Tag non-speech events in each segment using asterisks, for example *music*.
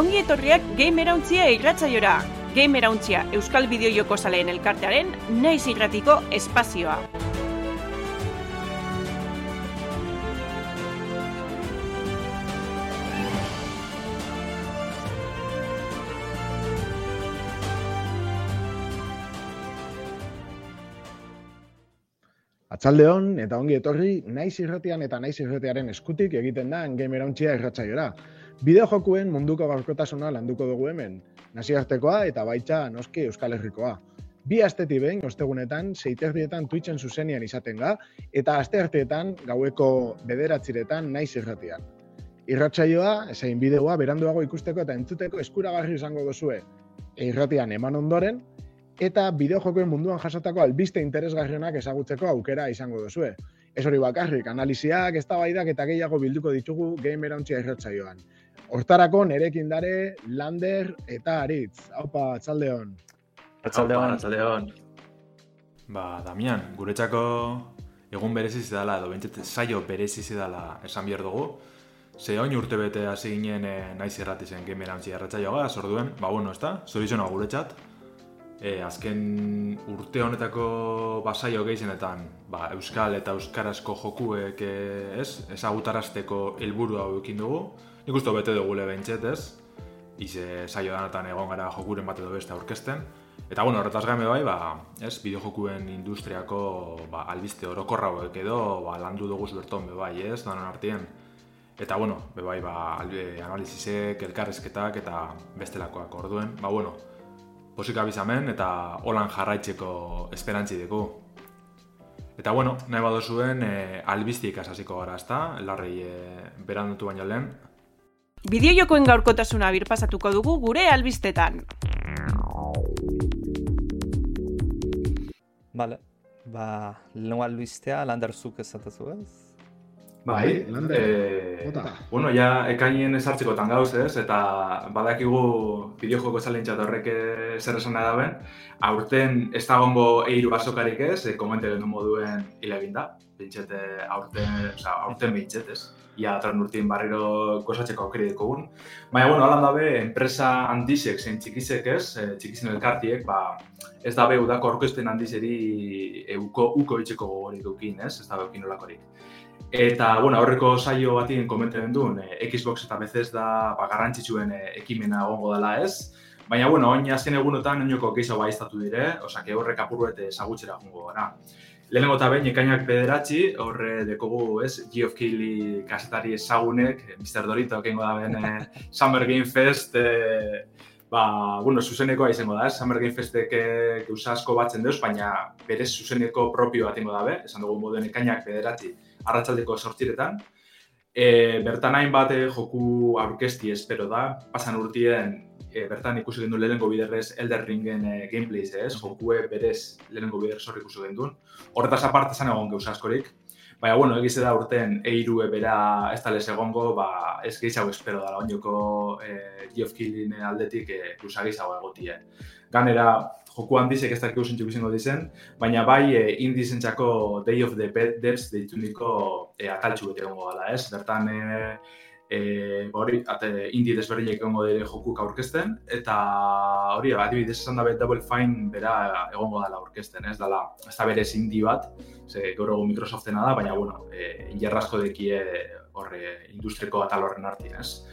ongi etorriak Gamerauntzia irratzaiora. Gamerauntzia Euskal Bideojoko Zaleen elkartearen naiz irratiko espazioa. Atzaldeon eta ongi etorri naiz irratian eta naiz irratiaren eskutik egiten da Gamerauntzia irratzaiora. Bideo jokuen munduko gaurkotasuna landuko dugu hemen, naziartekoa eta baitza noski Euskal Herrikoa. Bi asteti behin, ostegunetan, seiterdietan Twitchen zuzenian izaten ga, eta astearteetan gaueko bederatziretan naiz irratian. Irratsaioa, esain bideoa, beranduago ikusteko eta entzuteko eskuragarri izango duzue. Irratian eman ondoren, eta bideojokoen munduan jasotako albiste interesgarrienak ezagutzeko aukera izango duzue. Ez hori bakarrik, analiziak, eztabaidak eta gehiago bilduko ditugu Gamer Ontzia irratsaioan. Hortarako nerekin dare, Lander eta Aritz. Haupa, atzaldeon. Atzaldeon. Atzaldeon. Ba, Damian, guretzako egun bereziz dela, edo bentset saio bereziz dela esan behar dugu. Ze oin urte bete hasi ginen eh, naiz irratizen Gamer Ontzia irratsaioa, zorduen, ba, bueno, ez da, zorizona guretzat, e, azken urte honetako basaio gehienetan ba, euskal eta euskarazko jokuek e, ez ezagutarazteko helburu hau ekin dugu. Nik uste bete dugu le bentset, ez? Ize saio danatan egon gara jokuren bat edo beste aurkezten. Eta bueno, horretaz gaime bai, ba, ez, bideojokuen industriako ba, albiste orokorra hauek edo ba, landu dugu zuberton be bai, ez, danan artien. Eta bueno, be bai, ba, analizisek, elkarrezketak eta bestelakoak orduen. Ba bueno, posik abizamen eta holan jarraitzeko esperantzi dugu. Eta bueno, nahi bado zuen e, albiztik asasiko gara, ezta? Larrei e, beran dutu baino lehen. Bideo jokoen gaurkotasuna birpasatuko dugu gure albistetan. Vale, ba, lehenko albistea, landarzuk ezatazu ez? Bai, lande. E, bueno, ja, ekainien esartzekotan gauz, ez? Eta badakigu bideojoko zalentzat horrek zer esan da daben. Aurten ez da gombo eiru basokarik ez, e, komente gendu moduen hilegin da. Bintxete aurten, oza, aurten bintxet, ez? Ia atran urtien barriro gozatzeko aukeri dukogun. Baina, bueno, alan dabe, enpresa handizek, zein txikizek ez, e, txikizen elkartiek, ba, ez dabe udako orkesten handizeri euko, uko itxeko gogorik dukin, ez? Ez dabe ukin olakorik. Eta, bueno, aurreko saio batien komenten duen, eh, Xbox eta PC da ba, garrantzitsuen eh, ekimena egongo dela ez. Baina, bueno, oin azken egunotan oinoko gehiago baiztatu dire, que horrek apurruete ezagutzera jongo gara. Lehenengo eta behin, ekainak bederatzi, horre dekogu, ez, Geoff Keighley kasetari ezagunek, Mr. Dorito, kengo da ben, *laughs* Summer Game Fest, eh, ba, bueno, zuzenekoa izango da, ez, Summer Game Festek asko batzen deuz, baina berez zuzeneko propio bat ingo dabe, esan dugu moduen ekainak bederatzi, arratsaldeko sortziretan. E, bertan hainbat eh, joku aurkesti espero da, pasan urtien e, bertan ikusi gendu lehenengo biderrez Elder Ringen e, gameplays ez, jokue berez lehenengo biderrez horri ikusi gendu. Horretaz aparte zan egon geuz askorik. Baina, bueno, egiz da urten eiru bera ez talez egongo, ba, ez gehiago espero da, oinoko e, Geoff Keighley aldetik e, gehiago egotie. Ganera, joku handizek ez dakiko zintxuk izango dizen, baina bai e, indizentzako Day of the Devs deitu niko e, ataltxu bete egongo gala, ez? Bertan, e, e, hori, ate, indi desberdinek egongo dire jokuk aurkezten, eta hori, adibidez esan da Double Fine bera egongo dela aurkezten, ez? Dala, ez da berez indi bat, ze gaur egun Microsoftena da, baina, bueno, e, injerrazko dekie horre industriko atal horren artien, ez?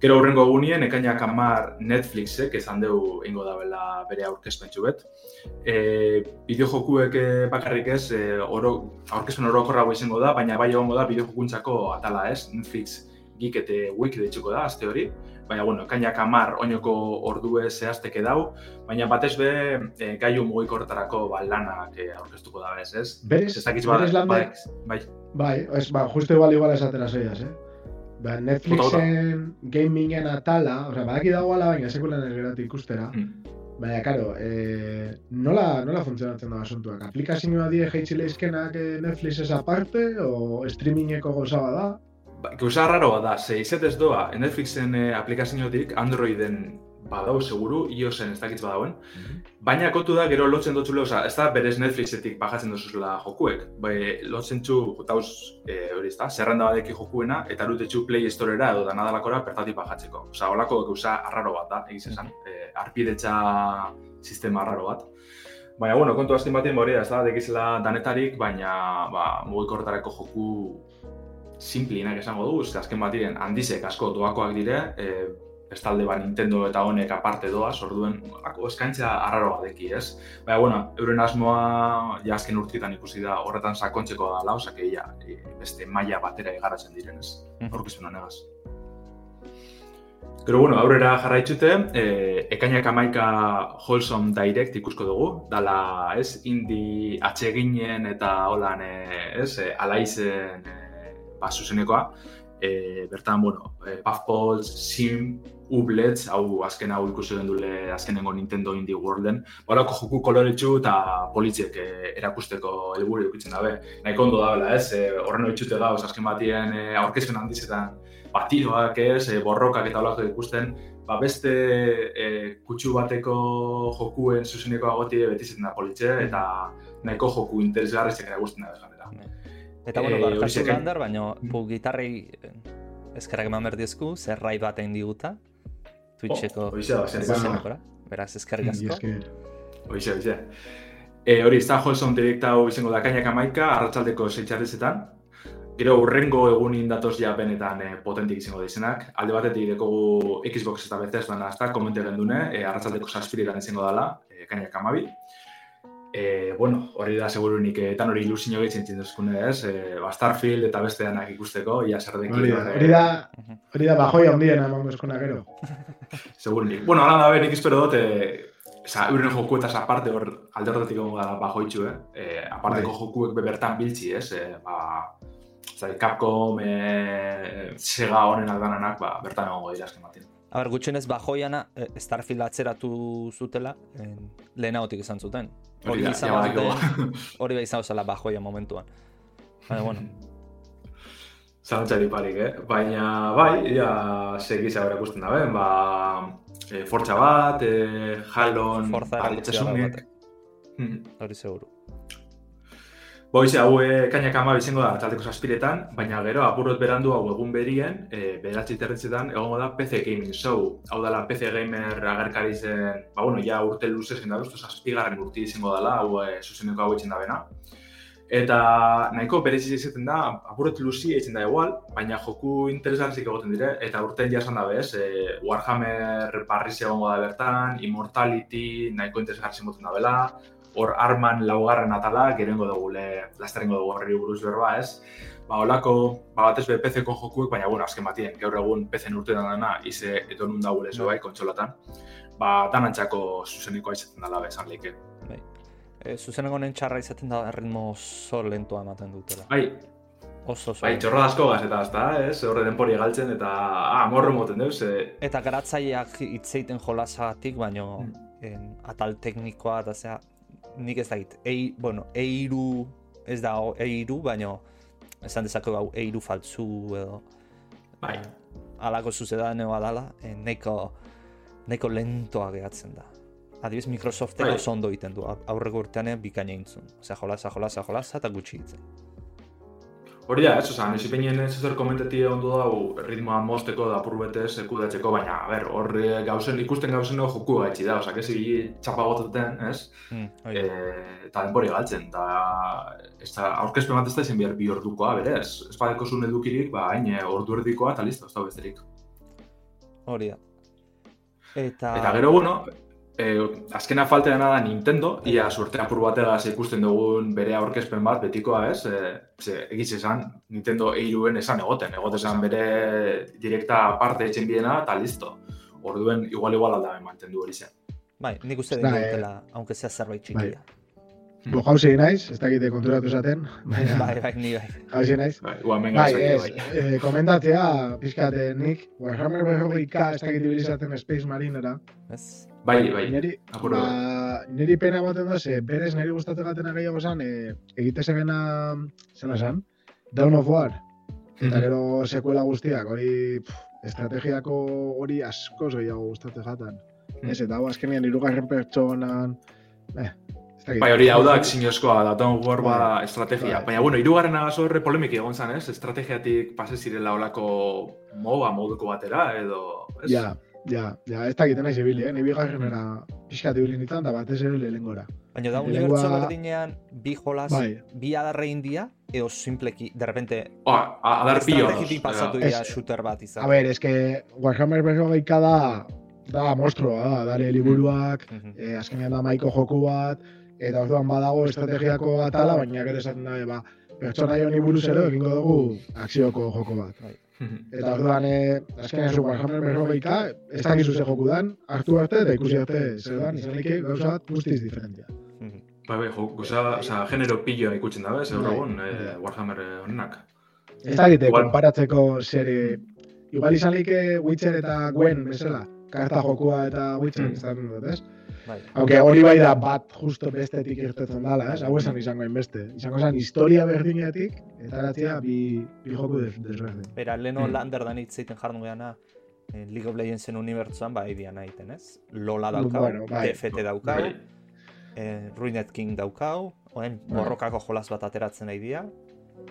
Gero horrengo egunien, ekainak amar Netflixek esan dugu ingo da bela bere aurkezpentsu bet. E, bideo jokuek e, bakarrik ez, e, oro, aurkezpen orokorra izango da, baina bai egongo da bideo atala ez, Netflix eta wiki deitzuko da, azte hori. Baina, bueno, ekainak amar oinoko ordue zehazteke dau, baina batez be e, gaiu mugikorretarako ba, lanak e, aurkeztuko da bez, ez? Berez, ez dakiz, berez ba, bai, bai, bai, ez, ba, justo igual igual esatera zeiaz, eh? Ba, Netflixen gamingen atala, o sea, badaki dagoela, baina sekulan ez geratu ikustera. Mm. Baina, karo, e, nola, nola funtzionatzen da asuntuak? Aplikazioa die jeitzi leizkenak eh, Netflix ez aparte, o streamingeko gozaba da? Ba, gauza raroa da, ze izet ez doa, Netflixen eh, aplikaziotik Androiden badau seguru, iosen ez dakitz badauen. Baina kontu da, gero lotzen dutxule, oza, ez da berez Netflixetik bajatzen duzuzela jokuek. Bai, lotzen txu, dauz, e, hori ez da, zerrenda badeki jokuena, eta dut etxu Play Storera edo danadalakora pertatik bajatzeko. Oza, holako gauza arraro bat da, egiz esan. E, arpidetza sistema arraro bat. Baina, bueno, kontu azken batien hori ez da, dekizela danetarik, baina, ba, mugikorretarako joku simplienak esango dugu, ez azken batien handizek asko doakoak dire, e, bestalde ba Nintendo eta honek aparte doa, orduen eskaintza arraro badeki, ez? Baina, bueno, euren asmoa ja azken urtietan ikusi da horretan sakontzeko da lau, sake ja, e, beste maila batera igaratzen diren, ez? Horkizun honegaz. Gero, bueno, aurrera jarraitzute, e, ekainak amaika Wholesome Direct ikusko dugu, dala, ez, indi atseginen eta holan, ez, alaizen, e, ba, zuzenekoa, e, bertan, bueno, e, Puffballs, Sim, Ublets, hau azken hau ikusi den dule azkenengo Nintendo Indie Worlden. Horako joku koloretsu eta politziek e, erakusteko helburu edukitzen dabe. Nahi ondo da, bela, ez? E, horren hori txute gauz, azken batien e, aurkezpen handizetan batiroak ez, e, borrokak eta olako ikusten, ba beste e, kutsu bateko jokuen zuzeneko agoti betizetan da politxe, eta nahiko joku interesgarri zek erakusten da. Eta, bueno, e, barkatu landar, baina bu gitarrei eskerrak eman berdizku, zerrai bat egin diguta, Twitcheko oh, oizea, beraz eskerrik asko. Oixe, oixe. E, hori, ez da Holson direkta hau izango da kainak amaika, arratzaldeko seitxarrezetan. Gero, urrengo egunin datoz ja benetan e, potentik izango dizenak. Alde batetik dekogu Xbox eta Bethesda nazta, komente gendune, e, arratzaldeko saspiritan izango dela, e, kainak amabi. E, bueno, hori da segurunik etan hori ilusio gehitzen txinduzkune ez, e, ba, Starfield eta beste danak ikusteko, ia zer deki. Hori da, hori da, hori da, bajoi handien eman bezkona gero. *laughs* segurunik. Bueno, hala da, nik espero dut, e, Osa, euren joku eta aparte hor alde horretik egon gara bajoitxu, eh? E, aparteko bai. jokuek bebertan biltzi, ez? E, ba, zai, Capcom, e, Sega honen aldananak, ba, bertan egon dira azken batien. A ber, gutxenez bajoiana, Starfield atzeratu zutela, lehenagotik izan zuten. Hori da, izan bai, hori da izan osala *laughs* bajoia momentuan. Baina, bueno. *laughs* Zalantzari parik, eh? Baina, bai, ja, segiz aurra ikusten da, ben, ba, e, Fortza bat, e, Halon, Forza. Hmm. Hori seguru. Boize, hau e, kainak ama bizengo da taldeko saspiretan, baina gero apurrot berandu hau egun berien, e, beratzi terretzetan, egongo da PC Gaming Show. Hau dela PC Gamer agerkari zen, ba bueno, ja urte luze zen da, usto saspigarren urti izango dela, hau e, zuzeneko hau etxen da bena. Eta nahiko bereziz izaten da, apurrot luzi eitzen da igual, baina joku interesgarzik egoten dire, eta urten jasan da bez, e, Warhammer Parris egongo da bertan, Immortality, nahiko interesgarzik egoten da bela, hor arman laugarren atala, gerengo dugu le, lastarengo dugu horri buruz berba, ez? Ba, holako, ba, batez be PC-ko jokuek, baina, bueno, azken batien, gaur egun PC urte dana, ize eto nun dago lezo, bai, kontsolatan. Ba, danantzako zuzeniko aizaten dala bezan leike. Bai. E, zuzeneko nen txarra izaten da ritmo zo lentoa ematen dutela. Bai, Oso, oso. Bai, txorra asko gaz eta azta, ez? Horre denpori galtzen eta ah, morro moten deuz. E... Eta garatzaileak itzeiten jolasagatik, baino mm. atal teknikoa eta zea, nik ez dakit, ei, bueno, eiru, ez da eiru, baina esan dezako hau eiru faltzu edo bai. alako zuzeda neo adala, e, neko, neko lentoa gehatzen da. Adibes Microsofteko bai. ondo egiten du, aurreko urtean bikaina intzun. Osea, jolasa, jolasa, jolasa, eta gutxi ditzen. Hori da, ez, oza, nesi peinen ez ezer komentati ondo dago ritmoa mosteko da purbete sekudatzeko, baina, a ber, hor gauzen, ikusten gauzen joku gaitxi da, oza, kezi txapa gotaten, ez? Mm, e, eta denpori galtzen, eta ez da, aurkezpen bat ez da izan behar bi ordukoa, bere, ez? Ez badeko zuen edukirik, ba, hain, ordu erdikoa eta listo, ez da besterik. Hori da. Eta... Eta gero, bueno, eh, azkena faltea da Nintendo, ia suerte apur batega ikusten dugun bere aurkezpen bat, betikoa ez, e, ze, egiz esan, Nintendo eiruen esan egoten, egoten esan bere direkta parte etxen biena, eta listo. Orduen, igual-igual alda mantendu hori zen. Bai, nik uste den dutela, eh, aunque sea zerbait txikia. Bai. Bo jauzi naiz, ez dakite konturatu esaten. *laughs* Bai, bai, ni bai. Jauzi naiz. Bai, bai, ez, bai. Eh, komentatzea, pizkate nik, Warhammer berrogeika ez dakite bilizaten Space Marinera. Ez? Bai, bai. Neri, ba, neri pena ematen da, ze berez neri gustatu gaten gehiago zan, e, egite zegena, zena zan, Dawn of War. Eta mhm. gero sekuela guztiak, hori estrategiako hori askoz gehiago gustatu jaten. Ez, eta hau azkenean irugarren pertsonan... Eh. Bai, hori hau da xinozkoa, da Dawn War ba Bai. estrategia. Bai. Baina, bueno, irugarren agazo horre polemik egon zan, ez? Estrategiatik pase zirela olako MOBA moduko batera, edo... Ez? Ja, ja, ja, ez dakit naiz ibili, eh? Ni bigarrenera pixkat ibili nintzen, da batez ere lehengora. Baina da Lehenengoa- unibertso berdinean bi jolas, Bai. bi adarre india, edo simpleki, de repente, Oa, a- adar pilo. estrategitik pasatu dira shooter bat izan. A ber, eske Warhammer berrogeika da, da monstruoa, da, dare liburuak, Mhm. eh, azkenean da maiko joku bat, eta orduan badago estrategiako atala, baina gero esaten da, ba, pertsona honi buruz ere egingo dugu akzioko joko bat. Eta orduan, eh, azkenean zu Warhammer berrogeika, ez dakizu ze joku dan, hartu arte eta ikusi arte zer dan, izan leke gauza bat guztiz diferentia. Bai, jo, goza, oza, genero pilloa ikutzen da, ez? Gaur Bai, egun, eh, bai. Warhammer eh, honenak. Ez dakite, Igual- konparatzeko zer, eh, igual izan leke Witcher eta Gwen bezala, karta jokua eta Witcher Mm. izan dut, ez? Bai. Aunque hori bai da bat justo bestetik irtetzen dala, ez? Hau esan izango beste. Izango zen historia berdinetik, eta eratzea bi, bi joku des, desberdin. Bera, leno Mm. lander da nitzeiten jardun geana, eh, League of Legendsen unibertsuan, ba, idian egiten, ez? Lola daukau, Bueno, bai. TFT daukau, Bai. eh, Ruined King daukau, oen Bai. borrokako jolas bat ateratzen nahi dira,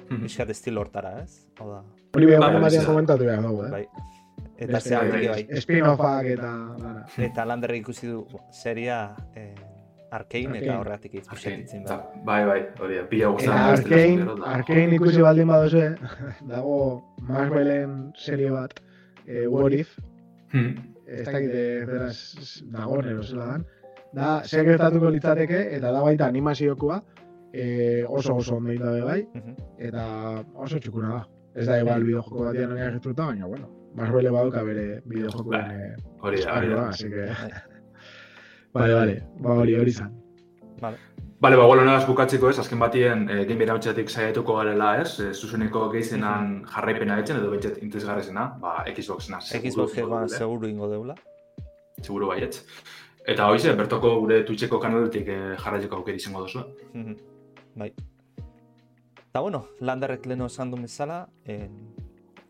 Mhm. pixkat estilo hortara, ez? Hau da, Hori behar Bai, eh? bai. Eta Beste- zea bai, bai, bai. bai. Spin-offak eta... Eta landerrik ikusi du seria eh, Arcane Arcane. eta horretik izpixetitzen eta- da. Bai, bai, hori da, pila Eta guztaren Arkane, Arkane ikusi baldin baduzu, dago Marvelen serie bat, eh, What If, ez dakit eh, beraz dago nero zela dan. Da, zer gertatuko litzateke, eta da baita animaziokoa, eh, oso oso ondo egin dabe bai, eta oso txukuna da. Ez da igual bideojoko batean oinarrituta, baina bueno, Baduka bere bideojokoen Bai, eh, Hori da, hori da. así que... Vale, vale, ba hori hori zan. Vale. Bale, ba, bueno, nagaz bukatzeko ez, azken batien e, game irautxetik saiatuko garela ez, e, zuzeneko gehizenan jarraipena etzen edo bentsat interesgarrezena, ba, Xboxena. Xbox egoan seguru ingo deula. Seguro baietz. Eta hoize, bertoko gure Twitcheko kanaletik e, jarraitzeko aukera izango duzu. Mhm. Bai. Eta bueno, landerrek leno esan duen bezala, en,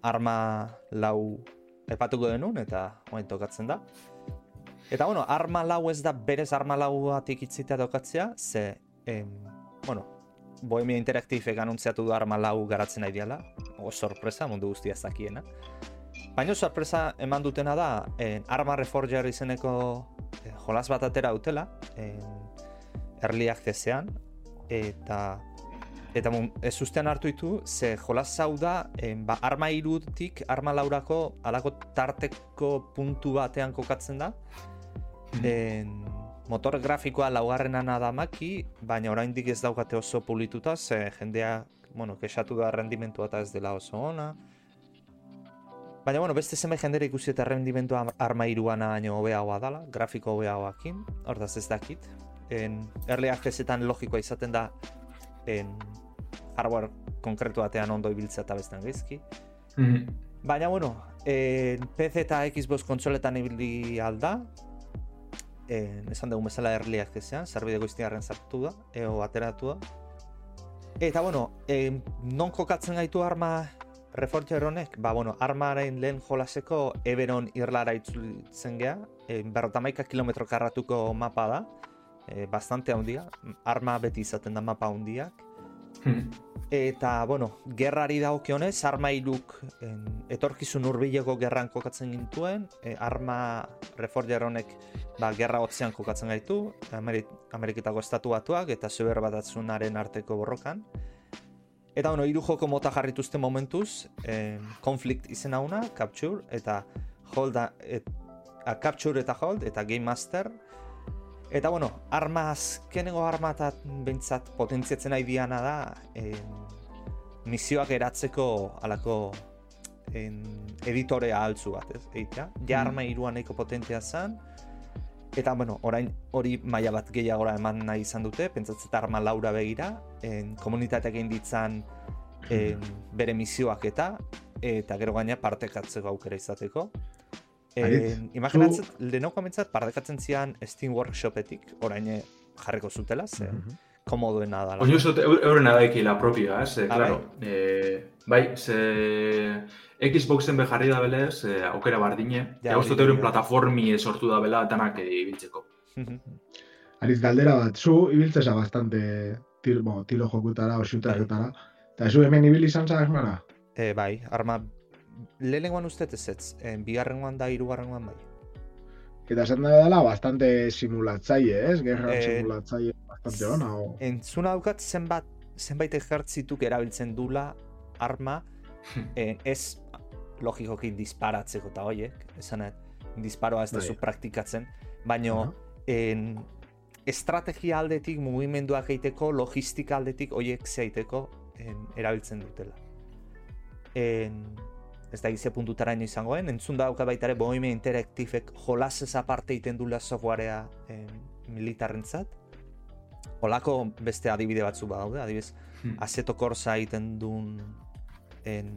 arma lau epatuko denun eta oain tokatzen da. Eta bueno, arma lau ez da berez arma lauatik itzitea tokatzea, ze, em, bueno, Bohemia Interactive anuntziatu du arma lau garatzen nahi diala, o sorpresa, mundu guztia ez dakiena. Baina sorpresa eman dutena da, en, Arma Reforger izeneko eh, jolas bat atera dutela, en, early accessean, eta eta mun, ez ustean hartu ditu, ze jolas hau da, en, ba, arma irutik, arma laurako, alako tarteko puntu batean kokatzen da, en, motor grafikoa laugarrenana da maki, baina oraindik ez daukate oso pulituta, ze jendea, bueno, kexatu da rendimentua eta ez dela oso ona. Baina, bueno, beste zenbait jendera ikusi eta rendimentua arma iruana baino hobeagoa dala, grafiko hobeagoakin, hortaz ez dakit. En, early accessetan logikoa izaten da en, hardware konkretu batean ondo ibiltzea eta bestean gaizki. Baina, bueno, en, PC eta Xbox kontsoletan ibili alda, en, esan dugu bezala early accessean, zerbide goiztiarren sartu da, eo ateratu da. Eta, bueno, en, non kokatzen gaitu arma Reforger honek, ba, bueno, armaren lehen jolaseko Eberon irlara itzultzen gea, e, berrotamaika kilometro karratuko mapa da, e, bastante handia, arma beti izaten da mapa handiak, Eta, bueno, gerrari dagokionez, arma iruk en, etorkizun hurbileko gerran kokatzen gintuen, e, arma reforger honek ba, gerra hotzean kokatzen gaitu, Ameri Ameriketako estatu batuak eta zeber batatzunaren arteko borrokan. Eta, bueno, hiru joko mota jarrituzte momentuz, en, conflict izena una, capture, eta hold, a, et, a, capture eta hold, eta game master, Eta bueno, arma azkenengo arma eta behintzat potentziatzen nahi diana da en, misioak eratzeko alako en, editorea altzu bat, ez? Egitea. Ja Mhm. arma iruan nahiko potentea zen, eta bueno, orain hori maila bat gehiagora eman nahi izan dute, pentsatzen arma laura begira, en, komunitateak egin ditzan en, bere misioak eta, eta gero gaina partekatzeko aukera izateko. Eh, imaginatzen, lehenoko amentzat, partekatzen zian Steam Workshopetik, orain eh, jarriko zutela, ze Mhm. komodoena da. Oño eso euren adaikila propia, eh, ah, claro. Bai? Eh, bai, se Xboxen bejarri da belez, eh, aukera bardine. Ja, Egostu euren plataformi sortu da bela danak ibiltzeko. Ariz galdera bat, zu ibiltzeza bastante tiro, bueno, tiro jokutara o shooterretara. Eta zu hemen ibili izan zara? Eh, bai, arma lehenengoan uste ez ez, en, bigarrengoan da hirugarrengoan bai. Eta esan da dela bastante simulatzaile, ez? Gerra eh, simulatzaile bastante ona. O... Entzuna daukat zenbat, zenbait ejertzituk erabiltzen dula arma, *laughs* en, ez logikoki disparatzeko eta hoiek, esan disparoa ez dezu bai. praktikatzen, baino uh -huh. en, estrategia aldetik, mugimenduak egiteko, logistika aldetik hoiek zeiteko erabiltzen dutela. En, ez da gizia puntutara ino izangoen, entzun dauka baita ere bohime interaktifek jolasez aparte iten dula softwarea en, militarrentzat. Olako beste adibide batzu badaude, adibidez, hmm. Aseto Corsa egiten duen en,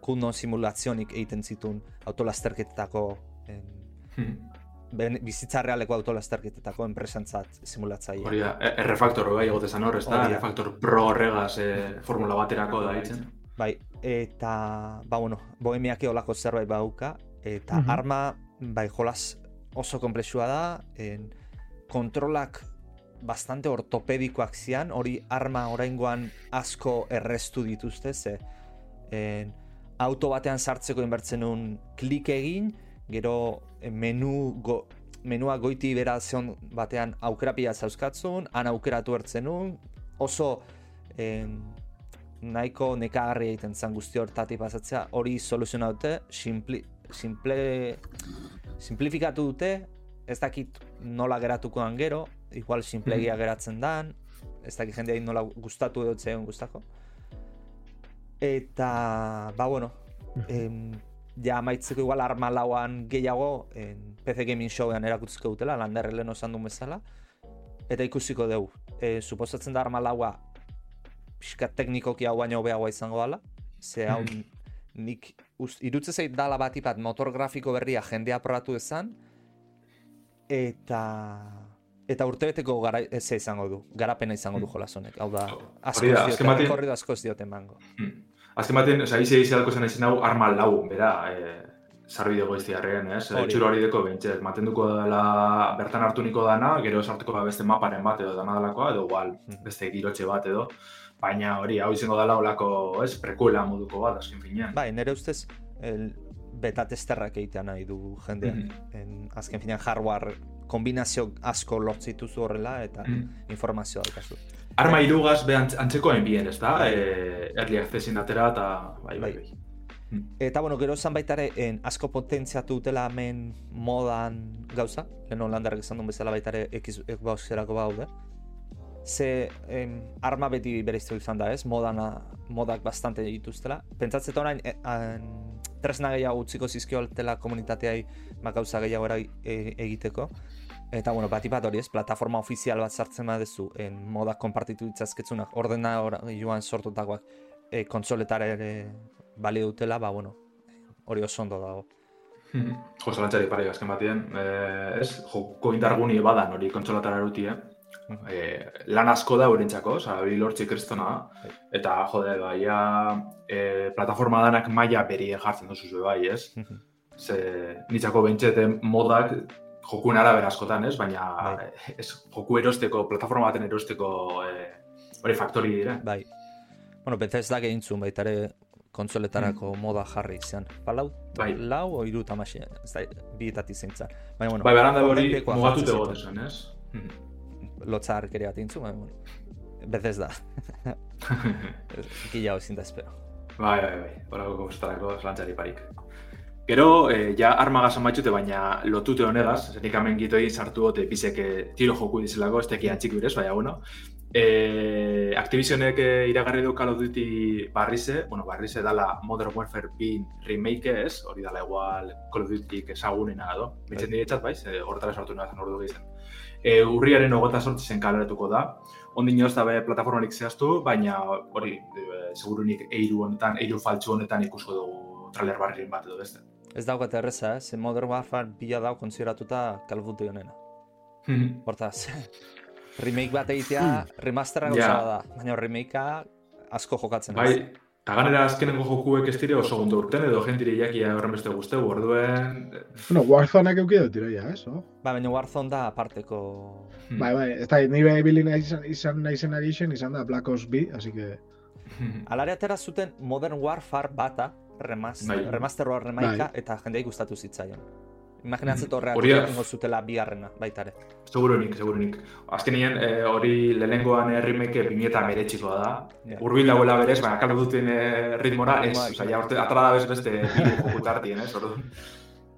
kuno simulazionik egiten zituen autolasterketetako en, hmm. ben, bizitza realeko autolasterketetako enpresantzat simulatzaile. Hori da, R-Factor bai egotezan hor, ez da? R-Factor Pro horregaz eh, formula baterako da egiten. Bai, eta, ba, bueno, bohemiak olako zerbait bauka, eta arma, bai, jolas oso komplexua da, en, kontrolak bastante ortopedikoak zian, hori arma oraingoan asko errestu dituzte, ze en, auto batean sartzeko inbertzen un klik egin, gero menu go, menua goiti bera zeon batean aukerapia zauzkatzun, han aukeratu ertzen un, oso en, nahiko nekagarri egiten zen guzti hortati pasatzea, hori soluzioa dute, simple, simplifikatu dute, ez dakit nola geratuko dan gero, igual simplegia mm. geratzen dan, ez dakit jendea nola gustatu dut zegoen gustako. Eta, ba bueno, *laughs* em, ja maitzeko igual arma lauan gehiago, en PC Gaming Showean erakutziko dutela, landerre lehen osan duen bezala, eta ikusiko dugu. E, suposatzen da arma laua pixka teknikoki hau baino hobeagoa izango dela. Ze hau hmm. nik irutze zait dala bat ipat motor grafiko berria jendea probatu ezan. Eta eta urtebeteko gara ez izango du, garapena izango du hmm. jolas honek. Hau da, asko ez diote, maten... korrido asko ez diote mango. Hmm. Azken baten, oza, izi izi dalko zen ezin hau arma lau, bera, e, zarbi dugu ez diarren, ez? Txuro hori deko bentset, maten duko dela bertan hartu niko dana, gero sartuko da beste maparen bat edo dana dalakoa, edo igual, beste girotxe bat edo, baina hori hau izango dela olako, ez, prekuela moduko bat, azken finean. Bai, nire ustez, el beta testerrak egitean nahi du jendean. Mm en, azken finean, hardware kombinazio asko lortzitu zu horrela eta mm -hmm. informazioa daukazu. Arma irugaz be antzeko enbien, ez da? Bai. E, early atera eta bai, bai, bai. Mm. Eta, bueno, gero esan baita ere, en, asko potentziatu dutela hemen modan gauza, lehen holandarrak izan duen bezala baita ere Xbox-erako baude ze em, arma beti bereiztu izan da, ez? Modana, modak bastante dituztela. Pentsatzen orain e, tresna gehiago utziko zizkioltela komunitateai makauza gehiago era e, egiteko. Eta, bueno, bat ipat hori ez, plataforma ofizial bat sartzen badezu, en modak konpartitu ditzazketzunak, ordena joan sortutakoak e, kontsoletara ere bali dutela, ba, bueno, hori oso ondo dago. Jo, zelantzari pare gazken batien, eh, ez, joko indarguni badan hori kontsoletara eruti, eh? E, lan asko da eurentzako, oza, hori lortzi kristona bai. eta jode, bai, e, plataforma danak maila beri jartzen duzu bai, ez? Ze, nitzako bentsete modak jokun arabera askotan, ez? Baina bai. ez, joku erosteko, plataforma baten erosteko e, hori faktori dire. Bai. Bueno, betez da gehintzun baita ere kontsoletarako mm. moda jarri izan. Ba, bai. lau o iru tamaxe, ez da, bietatik zintzen. Baina, bueno, bai, beranda hori mugatute gotezen, ez? Mm lotzar kere bat intzu, baina, bueno, bezez da. *laughs* Gila hau zinta espero. Bai, bai, bai, horako kompostarako lantzari parik. Gero, eh, ja armagaz amaitxute, baina lotute honegaz, zenik hemen gitu egin sartu gote bizek tiro joku dizelako, ez teki antxik birez, baina, bueno. Eh, Activisionek eh, iragarri du Call of Duty barrize, bueno, barrize dala Modern Warfare 2 remake ez, hori dala igual Call of Duty ezagunena edo. Bitzen bai. diretzat, bai, horretara sartu nahi zen ordu gizten e, urriaren ogota sortzi zen kaleratuko da. Ondin joz da be plataformarik zehaztu, baina hori, e, segurunik eiru honetan, eiru faltsu honetan ikusko dugu trailer barrien bat edo beste. Ez daukat erreza, eh? Modern Warfare bila dau konsideratuta Duty honena. *laughs* Hortaz. remake bat egitea, *clears throat* remasterra gauza Ja. da, baina remakea asko jokatzen Bai, ez. Eta ganera azkenengo jokuek ez dire oso ondo urten edo jentire jakia horren beste guzteu, orduen... Bueno, Warzoneak euki dut tiroia, ez? Oh? Ba, baina Warzone da aparteko... Hmm. Bai, bai, ez da, nire ibili nahi izan, izan nahi zen ari izan, izan da Black Ops B, así que... Alare atera zuten Modern Warfare bata, remaz, Bai. remasterroa remaika, Bai. eta jendeai gustatu zitzaion. Imaginatzen horreak Hori egingo zutela biharrena, baita ere. Segurunik, segurunik. Azkenien, eh, hori lehenengoan eh, remake 2008koa da. Ja. Urbil dagoela berez, baina kaldu duten eh, ritmora, ez. Osa, ja, urte, atara da bez beste bideo joku tartien, ez? Orduan,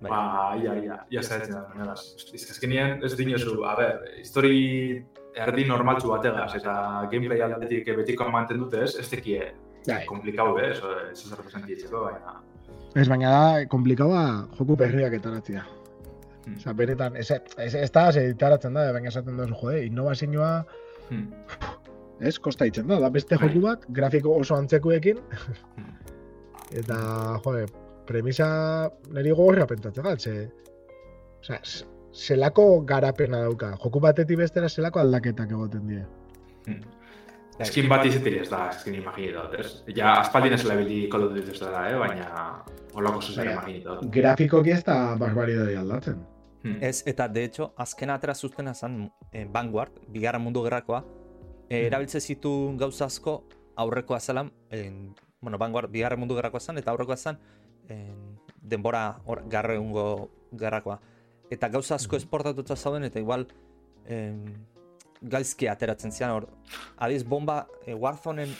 Bai. ba, ia, ia, ia zaitzen da. Ez que azkenien, ez dinosu, a ber, histori erdi normaltzu bategaz, eta gameplay aldetik betiko manten dute, ez? Ez tekie Bai. komplikau? Eso, ez ez representitzeko, baina... Ez baina da, komplikaua joku berriak etaratzea. Hmm. Osa, benetan, ez, ez, ez da, ez itaratzen da, baina esaten duzu, jode, innovazioa, Hmm. ez, kosta itzen da, da beste Bai. joku bat, grafiko oso antzekuekin, Hmm. *laughs* eta, jode, premisa niri gogorra pentatzen da, ze, osa, z- zelako garapena dauka, joku batetik bestera zelako aldaketak egoten die. Hmm. Bai. Eskin bat izetiri ez da, eskin imaginitot, ez? Ja, aspaldin ez labili Call of Duty ez da, eh? baina holako zuzen Baina, imaginitot. Grafikoki ez da barbaridade aldatzen. Hmm. Ez, eta de hecho, azken atera zuztena zen eh, Vanguard, bigarren mundu gerrakoa, eh, erabiltze zitu gauza asko aurrekoa zelan, en, bueno, Vanguard bigarren mundu gerrakoa zen, eta aurrekoa zen en, denbora hor, garreungo gerrakoa. Eta gauza asko esportatuta zauden, eta igual en, gaizki ateratzen zian hor. Adiz, bomba, e, Warzonen,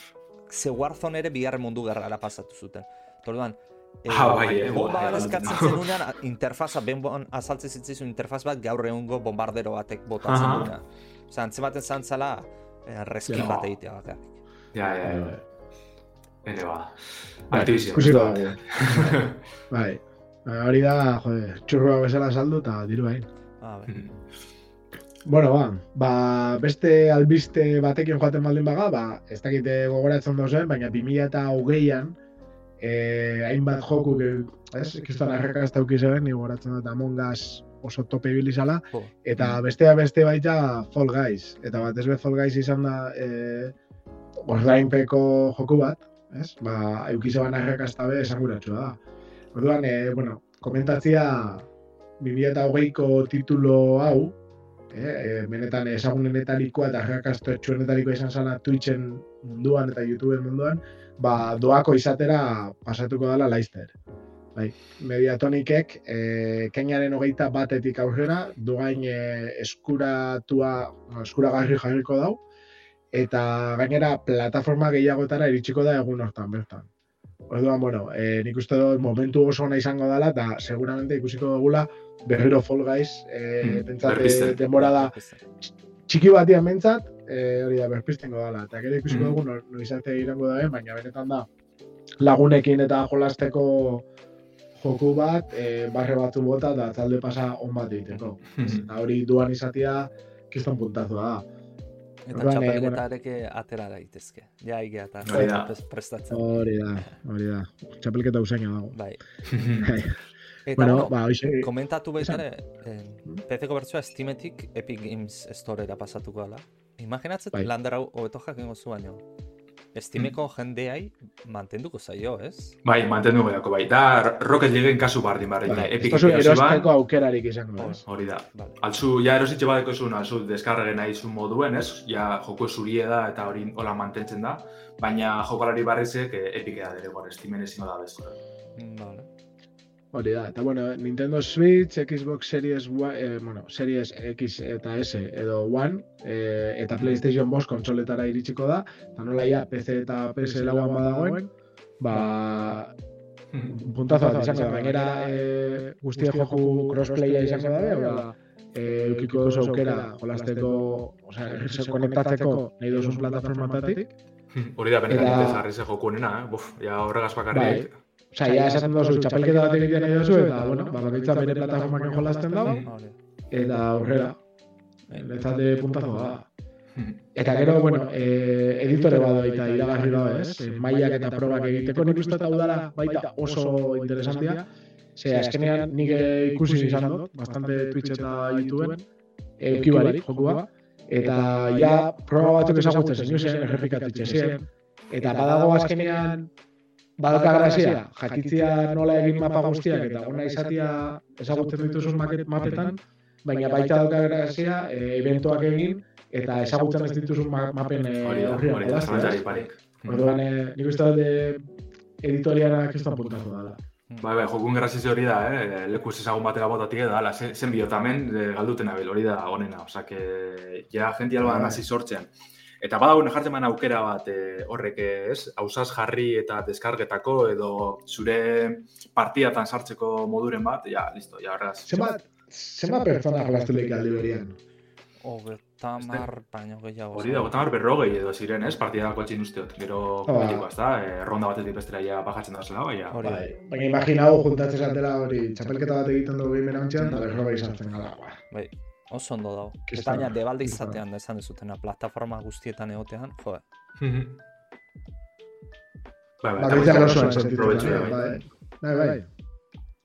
ze Warzone ere bigarren mundu gerrara pasatu zuten. Eta Orduan, e, Ah, bai, eh, bomba bai, bat bai. eskatzen zenunean, a- *laughs* interfaza, benbon azaltzen zitzizun interfaz bat gaur egungo bombardero batek botatzen Aha. duena. Osa, antzematen zantzala, eh, reskin Ja. bat egitea bakarrik. Ja, ja, Bai, ja. bai. Ene ba. Bai, Activision. da. dugu. *laughs* Bai. Ba, Hori da, jode, txurroa bezala saldu eta diru hain. Ah, bai. Bueno, ba, ba, beste albiste batekin joaten baldin baga, ba, ez dakite gogoratzen dozen, baina 2008an, eh, hainbat joku, ez, kiston arrakazta auki zeben, ni gogoratzen dut Among Us oso tope ibili zala, Jo. eta bestea beste baita Fall Guys, eta bat ez be Fall Guys izan da, eh, ordainpeko joku bat, ez, ba, auki zeben arrakazta be esanguratsua da. Orduan, eh, bueno, komentatzia 2008ko titulo hau, eh, eh, benetan ezagunenetarikoa eta arrakastatxuenetarikoa izan zala Twitchen munduan eta YouTubeen munduan, ba, doako izatera pasatuko dela Leicester. Bai, Mediatonikek eh, kainaren hogeita batetik aurrera doain eh, eskuratua, eskuragarri jarriko dau, eta gainera plataforma gehiagotara iritsiko da egun hortan bertan. Orduan, bueno, eh, nik uste dut momentu oso ona izango dela eta seguramente ikusiko dugula berriro Fall Guys, Hmm, berpizten. eh, denbora da txiki batian bentsat, eh, hori da, berpiztengo dela. Eta gero ikusiko Mm. dugu no, noizate irango da, baina benetan da lagunekin eta jolasteko joku bat, eh, barre batzu bota eta talde pasa on bat egiteko. Hmm. Eta hori duan izatea, kiston puntazua da. Eta Orduan, eh, txapelketareke atera daitezke. Ja, igea eta prestatzen. Hori da, hori da. Txapelketa usaina dago. Bai. *laughs* Eta, bueno, bueno, ba, hoxe, komentatu baita ere, en, PC-ko bertzua Steametik Epic Games Storera pasatuko dela. Imaginatzen, Bai. lander hau hobeto jakingo zu baino. Steameko jendeai mantenduko zaio, ez? Bai, mantendu gehiago, bai. Da, Rocket Leagueen kasu bardin barri. bai, ez Epic ban, erosteko aukerarik izango, ez? Hori da. Vale. Altzu, ja erositxe badeko zuen, altzu, deskarregen nahi zuen moduen, ez? Ja, joko zurie da eta hori hola mantentzen da. Baina jokalari barrizek eh, epikea dere gara, estimen ezin da bezko. Mm, Vale. Hori da, eta bueno, Nintendo Switch, Xbox Series, eh, bueno, Series X eta S edo One, eh, eta PlayStation 5 kontsoletara iritsiko da, eta nola ja PC eta PS lauan badagoen, ba, *laughs* puntazo bat izango da, gainera eh, guztia joku crossplaya izango da, da, eh, eukiko duzu aukera jolasteko, osea, se konektatzeko nahi duzun plataformatatik, Hori da benetan Eta- eta... jarri ze joku honena, eh? Buf, ja horregaz bakarrik. Osea, ja esaten duzu, txapelketa bat egitea nahi duzu, eta, bueno, ba, bakoitza bere plataformaken jolasten dago, eta aurrera, Netzate puntazoa da. Eta gero, bueno, eh, editore bada eta iragarri da, ez? Eh, mailak eta probak egiteko nik uste eta udara baita oso interesantia. Ze azkenean nik ikusi izan dut, bastante Twitch eta YouTubeen, euki barik jokua. eta ja proba batzuk ezagutzen zen, errepikatitxe zen, eta badago azkenean, badalka grazia, jakitzia nola egin mapa guztiak, eta gona izatia ezagutzen dituzun mapetan, baina baita dauka grazia, e, eventuak egin, eta ezagutzen ez dituzun mapen horriak. Hori da, hori da, Orduan, eh, nik uste dut editoriara kriston puntatu dala. Bai, bai, jokun grazizio hori da, eh? leku ezagun batera botatik edo, ala, zen, zen bihotamen eh, galduten abil, hori da onena, oza, que ja jenti alba bai. nazi sortzen. Eta badago jartzen man aukera bat eh, horrek ez, hausaz jarri eta deskargetako edo zure partiatan sartzeko moduren bat, ja, listo, ja, horregaz. Zema, zema pertsona jolaztu lehik aldi berian? Ogetamar baino gehiago. Hori da, ogetamar berrogei edo ziren, ez? Partida dako etxin usteot. Gero, betiko, ez da? E, ronda batetik bestera ja bajatzen da zela, baina. Hori. Bai, baina imaginau, juntatzen zatela hori, txapelketa bat egiten dugu behin berantzean, eta berrogei izartzen gara, ba. Bai, Oso ondo dago. Eta baina debalde izatean da esan dezutena, plataforma guztietan egotean, jo. Ba, ba, oso Bai, bai.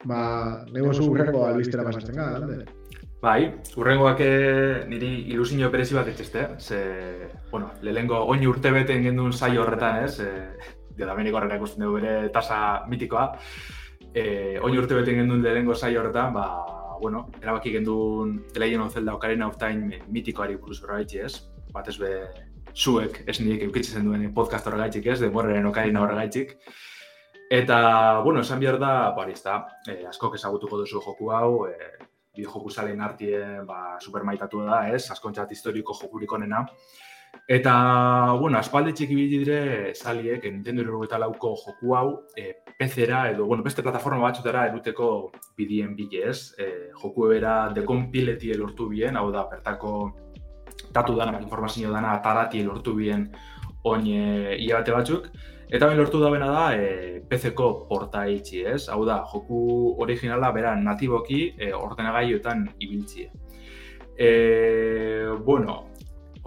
Ba, nego zu urrengo albistera pasatzen gara, Bai, urrengoak eh, niri ilusio berezi bat etxeste, eh. ze, bueno, lehengo oin urte beten gendun saio horretan, ez, eh, e, Domeniko horrela ikusten dugu bere tasa mitikoa, e, oin urte beten gendun lehenko saio horretan, ba, bueno, erabaki gendun The Legend of Zelda Ocarina of Time mitikoari buruz horra ez, bat ez be, zuek, ez nire eukitzen duen podcast horregaitxik ez, denborren Ocarina horregaitxik, Eta, bueno, esan behar da, bari, ez da, e, askok ezagutuko duzu joku hau, e, bideojoku zalen artien ba, supermaitatu da, ez, askontxat historiko jokurik onena. Eta, bueno, aspalde txiki bili dire saliek, Nintendo eta lauko joku hau, e, PC-era edo, bueno, beste plataforma batzutera eruteko bidien bile, ez. E, joku ebera dekonpileti elortu bien, hau da, bertako tatu dana, informazio dana, tarati elortu bien oin e, ia bate batzuk. Eta bain lortu da bena da, e, PC-ko porta itxi, ez? Hau da, joku originala bera natiboki e, ordenagailuetan ibiltzi. E, bueno,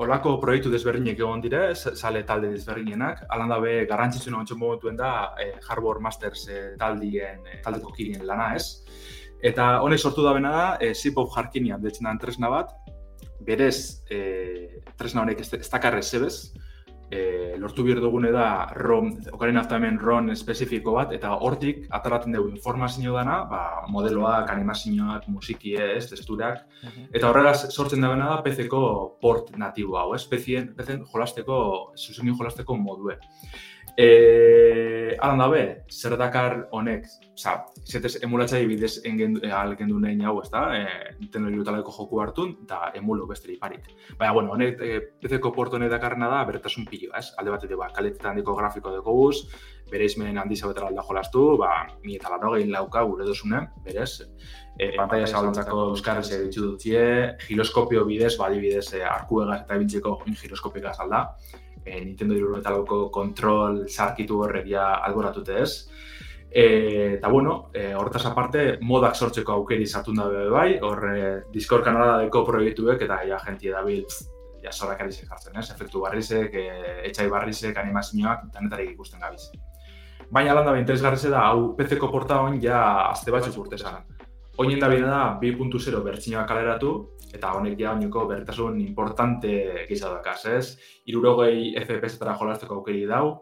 holako proiektu desberdinek egon dire, sale talde desberdinenak, alan da be garrantzitsuna ontsen momentuen da e, Harbor Masters e, taldien, e, taldeko kirien lana, ez? Eta honek sortu da bena da, e, Zip of Harkinian, detzen tresna bat, berez e, tresna honek ez, ez dakarrez zebez, e, lortu behar dugune da ROM, okaren hemen ROM espezifiko bat, eta hortik ataraten dugu informazio dana, ba, modeloak, animazioak, musiki ez, testurak, eta horrela sortzen da da PC-ko port natibo hau, ez, PC-en jolasteko, zuzenin jolasteko modue. Eh, alan dabe, zer dakar honek, oza, zetez emulatzai bidez engen, eh, algen nahi hau, ez da, eh, Nintendo joku hartun, eta emulo besteri parik. Baina, bueno, honek, eh, PC-ko porto honek dakarna da, bertasun pilo, ez? Alde batetik, ba, kaletetan diko grafiko deko guz, bere izmen handi zabetara alda jolastu, ba, mi eta laro gehin lauka gure dozune, berez, e, pantalla zabalantzako euskarrez egitzu dutie, giroskopio bidez, badi bidez, e, arku egaz eta biltzeko giroskopika alda e, Nintendo eta kontrol sarkitu horrek ja alboratute ez. E, eta bueno, e, hortaz aparte, modak sortzeko aukeri zartun da bai, hor e, Discord kanala deko proiektuek eta ja jentie da bil, ja zorak jartzen, ez? Efektu barrizek, e, etxai barrizek, animazioak, eta ikusten gabiz. Baina landa interesgarri da, hau PC-ko porta hon ja azte batzuk urte zan. Oinen da bina da 2.0 bertxinoak kaleratu, eta honek ja oineko bertasun importante gisa dakaz, ez? Irurogei FPS-etara jolazteko aukeri dau,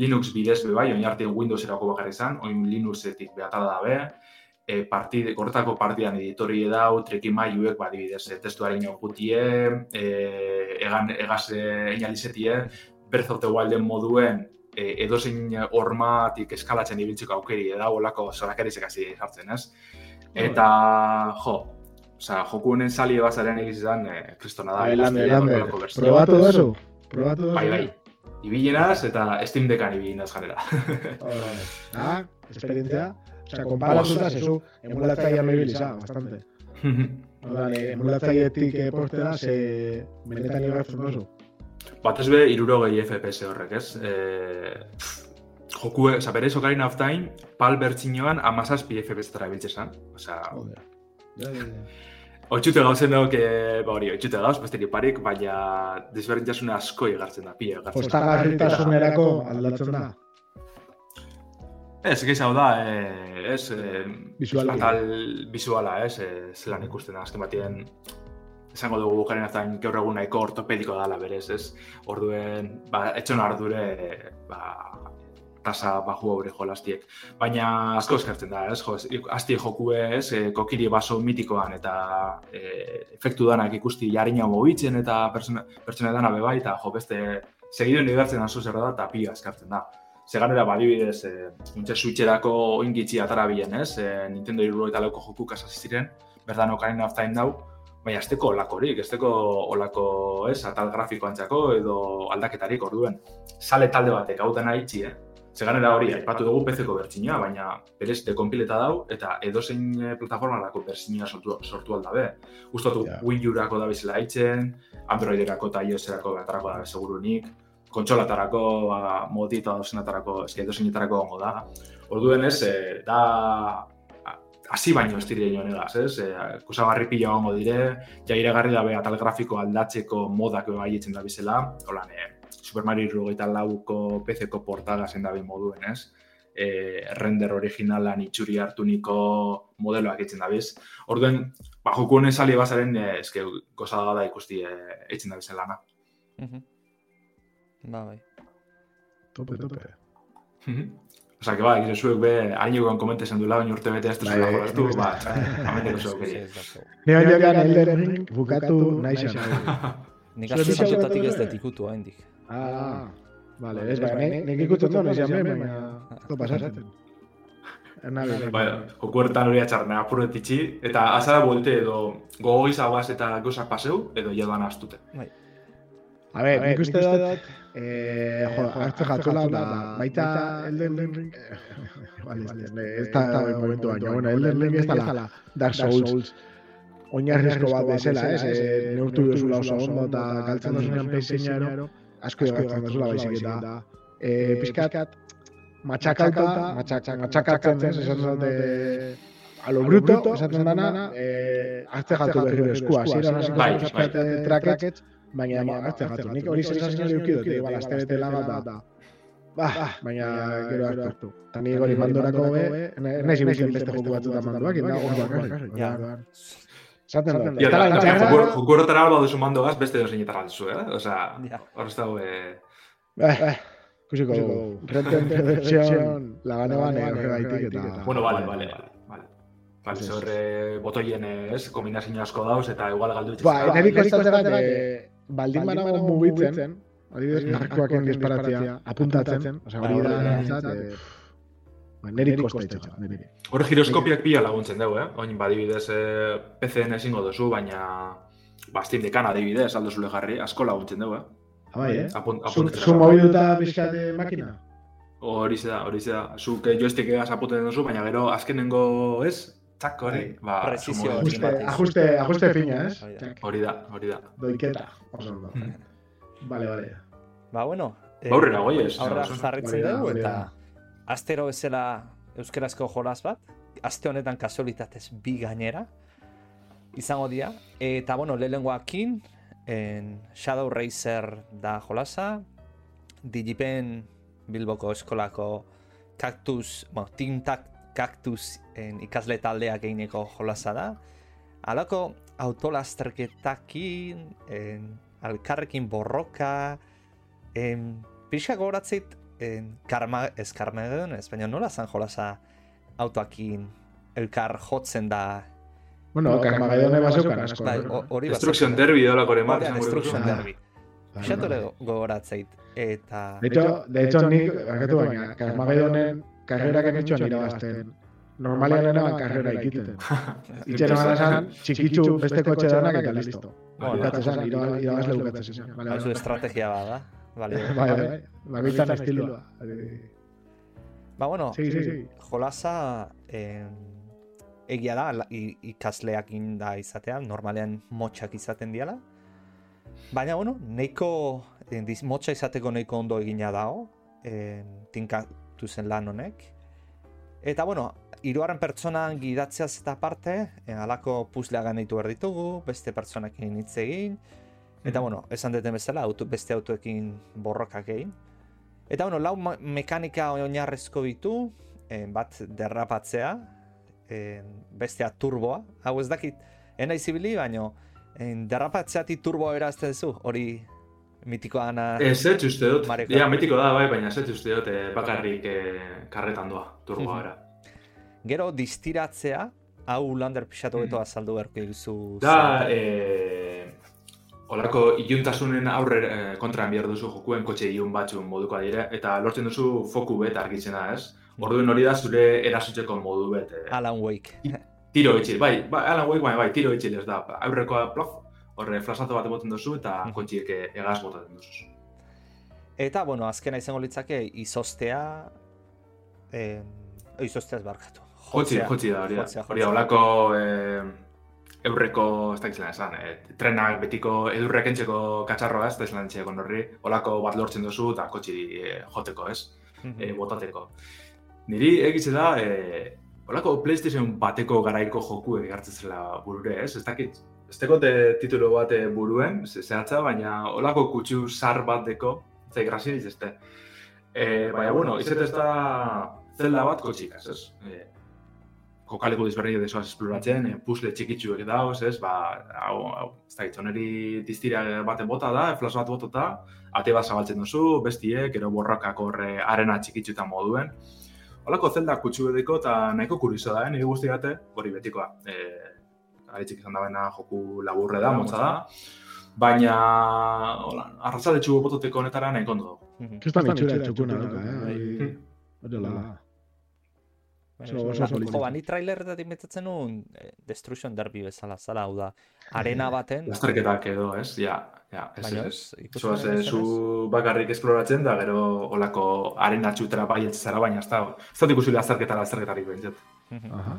Linux bidez be bai, oin arte Windows erako bakarri izan, oin Linuxetik behatada da be, e, partide, kortako partidan editori dau, treki maiuek, ba, dibidez, e, gutie, e, egan, egaz einalizetie, Breath of the Wilden moduen, e, edozein hormatik eskalatzen ibiltzeko aukeri, edau olako zorakerizek hasi jartzen, ez? Eta, jo, Osa, joku honen sali ebazaren egiz izan, eh, kristona da. Bai, lande, lande. Probatu dozu. Probatu dozu. Bai, bai. Ibilenaz eta Steam Deckan ibilenaz jarrera. ah, *laughs* esperientzia. Osa, konparatuta zezu, emulatzaia mebiliza, bastante. *laughs* Oda, emulatzaietik postera, ze benetan igartzen dozu. Batez be, iruro gehi FPS horrek, ez? Eh, joku, oza, bere Ocarina of Time, pal bertxinoan amazazpi FPS-tara biltzezan. Osa, ja, ja, ja. Oitxute gauzen dago, que, ba hori, oitxute gauz, besterik parik, baina desberdintasune asko igartzen da, pila igartzen da. Postagarritasunerako aldatzen da. Ez, gehi hau da, eh, ez, eh, Visual, atal visuala, ez, eh, zelan ikusten da, azken batien, esango dugu bukaren azan gaur egun nahiko ortopediko dala berez, ez? Orduen, ba, etxon ardure, ba, tasa baju hori jolastiek. Baina asko eskertzen da, ez? Jo, asti joku ez, e, kokiri baso mitikoan eta e, efektu danak ikusti jarina mobitzen eta pertsona, pertsona dana bebai, eta jo, beste segidu unibertzen aso zerra da, eta pia eskertzen da. Seganera badibidez, e, untxe switcherako ingitzi atara bilen, ez? E, Nintendo iruro eta joku kasaziziren, berdan Ocarina of Time dau, baina azteko olakorik, azteko olako, ez, atal grafiko antzako edo aldaketarik orduen. Sale talde batek, hau dena itxi, eh? Zeganera hori, aipatu dugu PC-ko bertxinua, baina berez dekompileta dau, eta edozein eh, plataformarako bertxinua sortu, sortu aldabe. Gustatu yeah. Wii U-rako da bizela haitzen, Androiderako eta iOS-erako batarako da segurunik, kontsolatarako, ba, modita dozenatarako, eski edozeinetarako gongo da. Orduen ez, e, da hasi baino ez dire joan egaz, ez? E, kusa barri pila gongo dire, ja iragarri dabe atal grafiko aldatzeko modak bai etzen da bizela, holan, e, Super Mario Rugaita lauko PC-ko portada zen dabe moduen, ez? E, render originalan itxuri hartu niko modeloak etzen da biz. Orduen, ba, joku honen sali bazaren, e, eske, gozada da ikusti e, etzen da bizela lana. Ba, bai. Tope, tope. Osa, que ba, egizu zuek be, hain egon komente zen duela, urte bete ez duzula bai, jolaztu, ba. *laughs* Ni hori hori Elden Ring bukatu nahi. Nik hasi sasotatik ez dut ikutu hain dik. Ah, vale, ez bai, nik ikutu non, ez jamen, baina, to pasatzen. Bai, joku horretan hori atxarren apuret itxi, eta azara bolte edo gogo izagoaz eta gauzak paseu, edo jadoan astute. Bai. A ver, nik uste dut, eh, jo, hartze jatzula, da, baita Elden Ring, ez da momentu baina, bueno, Elden Ring ez da Dark Souls, oinarrizko bat bezala, ez, neurtu duzula oso ondo, eta galtzen duzunean peiseñaro, asko egatzen duzula baizik eta, eh, pizkat, matxakauta, matxakatzen, ez, esan dute, a lo bruto, esaten dana, eh, hartze jatu berri eskua, zira, hasiko trakets, baina ma, hartzen gatu, nik hori sensazioa duki dut, igual, azte bete laga da, ba, baina gero hartu. Eta nik hori mandorako be, nahi zibizik beste joku batzuta mandoak, eta hori bakarrik. Zaten da. Ja, da, joku horretara alba duzu mandogaz, beste edo zeinetar alduzu, eh? Osa, hor ez dago, eh... Kusiko, Red Dead Redemption, lagane bane, horre gaitik eta... Bueno, vale, vale, vale. Vale, zorre botoien ez, kombinazio asko dauz eta igual galdu itxez. Ba, nire kostate bat, baldin banago mugitzen, adibidez, narkoaken disparatzea, apuntatzen, osea, hori da, ba, niri itxatxa, niri. Hore giroskopiak pila laguntzen dugu, eh? Oin, badibidez, eh, PC-en ezingo duzu, baina bastin dekana adibidez, aldo zule jarri, asko laguntzen dugu, eh? Abai, eh? Apun, Zu mobilu eta bizkate makina? Hori zeda, hori zeda. Zuk joystick egaz aputen duzu, baina gero azkenengo, ez? Txak hori, ba, Presizio ajuste, ajuste, ajuste fina, ez? Hori da, hori da. Doiketa, oso ondo. Vale, vale. Ba, bueno. Baurrera, goi ez. Aurra zarritzen dugu, eta astero bezala euskerazko jolas bat, aste honetan kasualitatez bi gainera, izango dira. Eta, bueno, lehengoakin, en Shadow Racer da jolasa, Digipen Bilboko eskolako Cactus, bueno, Team Cactus en ikasle taldeak eineko jolasa da. Alako autolasterketakin, en, alkarrekin borroka, en, pixka goratzeit, en, karma, ez karmagedon ez, baina nola zan jolasa autoakin elkar jotzen da Bueno, Carmageddon eba zeukan asko. Bai, hori Destruction Derby dola kore mat. Destruction Derby. Xatore gogoratzeit. Eta... De hecho, de hecho, nik, akatu baina, Carmageddonen karrerak emitxoan irabazten. Normalian eraban karrera ikiten. Itxera bada esan, txikitzu beste kotxe danak eta listo. Bukatzen esan, irabaz lehukatzen esan. Hau estrategia bada. Vale. Bai, bai, bagitan estiloa. Ba, bueno, Sí, sí, sí. jolasa eh, egia da la- i- ikasleakin da izatea, normalean motxak izaten diala. Baina, bueno, neiko, eh, diz, motxa izateko neiko ondo egina dago, eh, tinkatu zen lan honek. Eta, bueno, hirugarren pertsonan gidatzeaz eta parte, eh, alako puzlea ganeitu behar ditugu, beste pertsonekin hitz egin, eta, bueno, esan duten bezala, auto, beste autoekin borrokak egin. Eta, bueno, lau mekanika oinarrezko ditu, eh, bat derrapatzea, eh, bestea turboa, hau ez dakit, ena izibili, baino En, derrapatzeatik turbo erazte duzu, hori mitikoa ana... Ez ez uste dut, Mareko. ja, mitiko da, bai, baina ez ez uste dut, eh, bakarrik eh, karretan doa, turboa era. Gero distiratzea, hau lander pixatu beto azaldu beharko duzu. Da, eh, olako iluntasunen aurre eh, kontra behar duzu jokuen kotxe ilun batzun modukoa dire, eta lortzen duzu foku bet argitzena, ez? Orduen hori da zure erasotzeko modu bet. Eh, Alan Wake. tiro itxil, bai, bai, Alan Wake, bai, bai, tiro itxil ez da. Aurrekoa plof, horre flasato bat boten duzu eta Mhm. kotxiek eh, egaz botatzen duzu. Eta, bueno, azkena izango litzake, izostea... Eh, izostea ez barkatu. Jotzea. jotzi da, hori da. Jotzea, Hori da, jotzea. olako eh, eurreko, ez da gizela esan, eh, trenak betiko edurrek entzeko katxarroa ez, da izan entxeko horri, olako bat lortzen duzu eta kotxi eh, joteko ez, Mhm. eh, botateko. Niri egitze da, eh, olako PlayStation bateko garaiko joku egartzen zela burure ez, ez dakit, ez tekote titulo bat buruen, ze- zehatza, baina olako kutsu sar bat deko, ze grazia izazte. Eh, baina, bueno, izet ez da zelda bat kotxikaz, ez? Eh, kokaleko dizberri desoaz esploratzen, eh, puzzle txikitsuek dauz, ez? Ba, hau, hau, ez da, oneri diztira baten bota da, flash bat botota, ate bat zabaltzen duzu, bestiek, gero borrakak horre arena txikitsuetan moduen. Holako zelda kutsu edeko eta nahiko kurizo da, eh? nire guzti gate, hori betikoa. Eh, aritzik izan da joku laburre da, motza da. Baina, hola, arrazaletxu bototeko honetara nahiko ondo. Mhm. Kristan itxura txukuna duka, eh? Bai. Oso- oso oso polita. Jo, ba, ni trailerretat imetatzen nuen eh, Destruction Derby bezala, zala, hau da, arena baten, Lasterketak edo, ez? Ja, ja, ez, Baina ez. ez, ez. ikusten Zoaz, eh, zu bakarrik esploratzen da, gero olako arena txutera baietz zara, baina ez da, ez da ikusi lasterketara lasterketarik. Aha.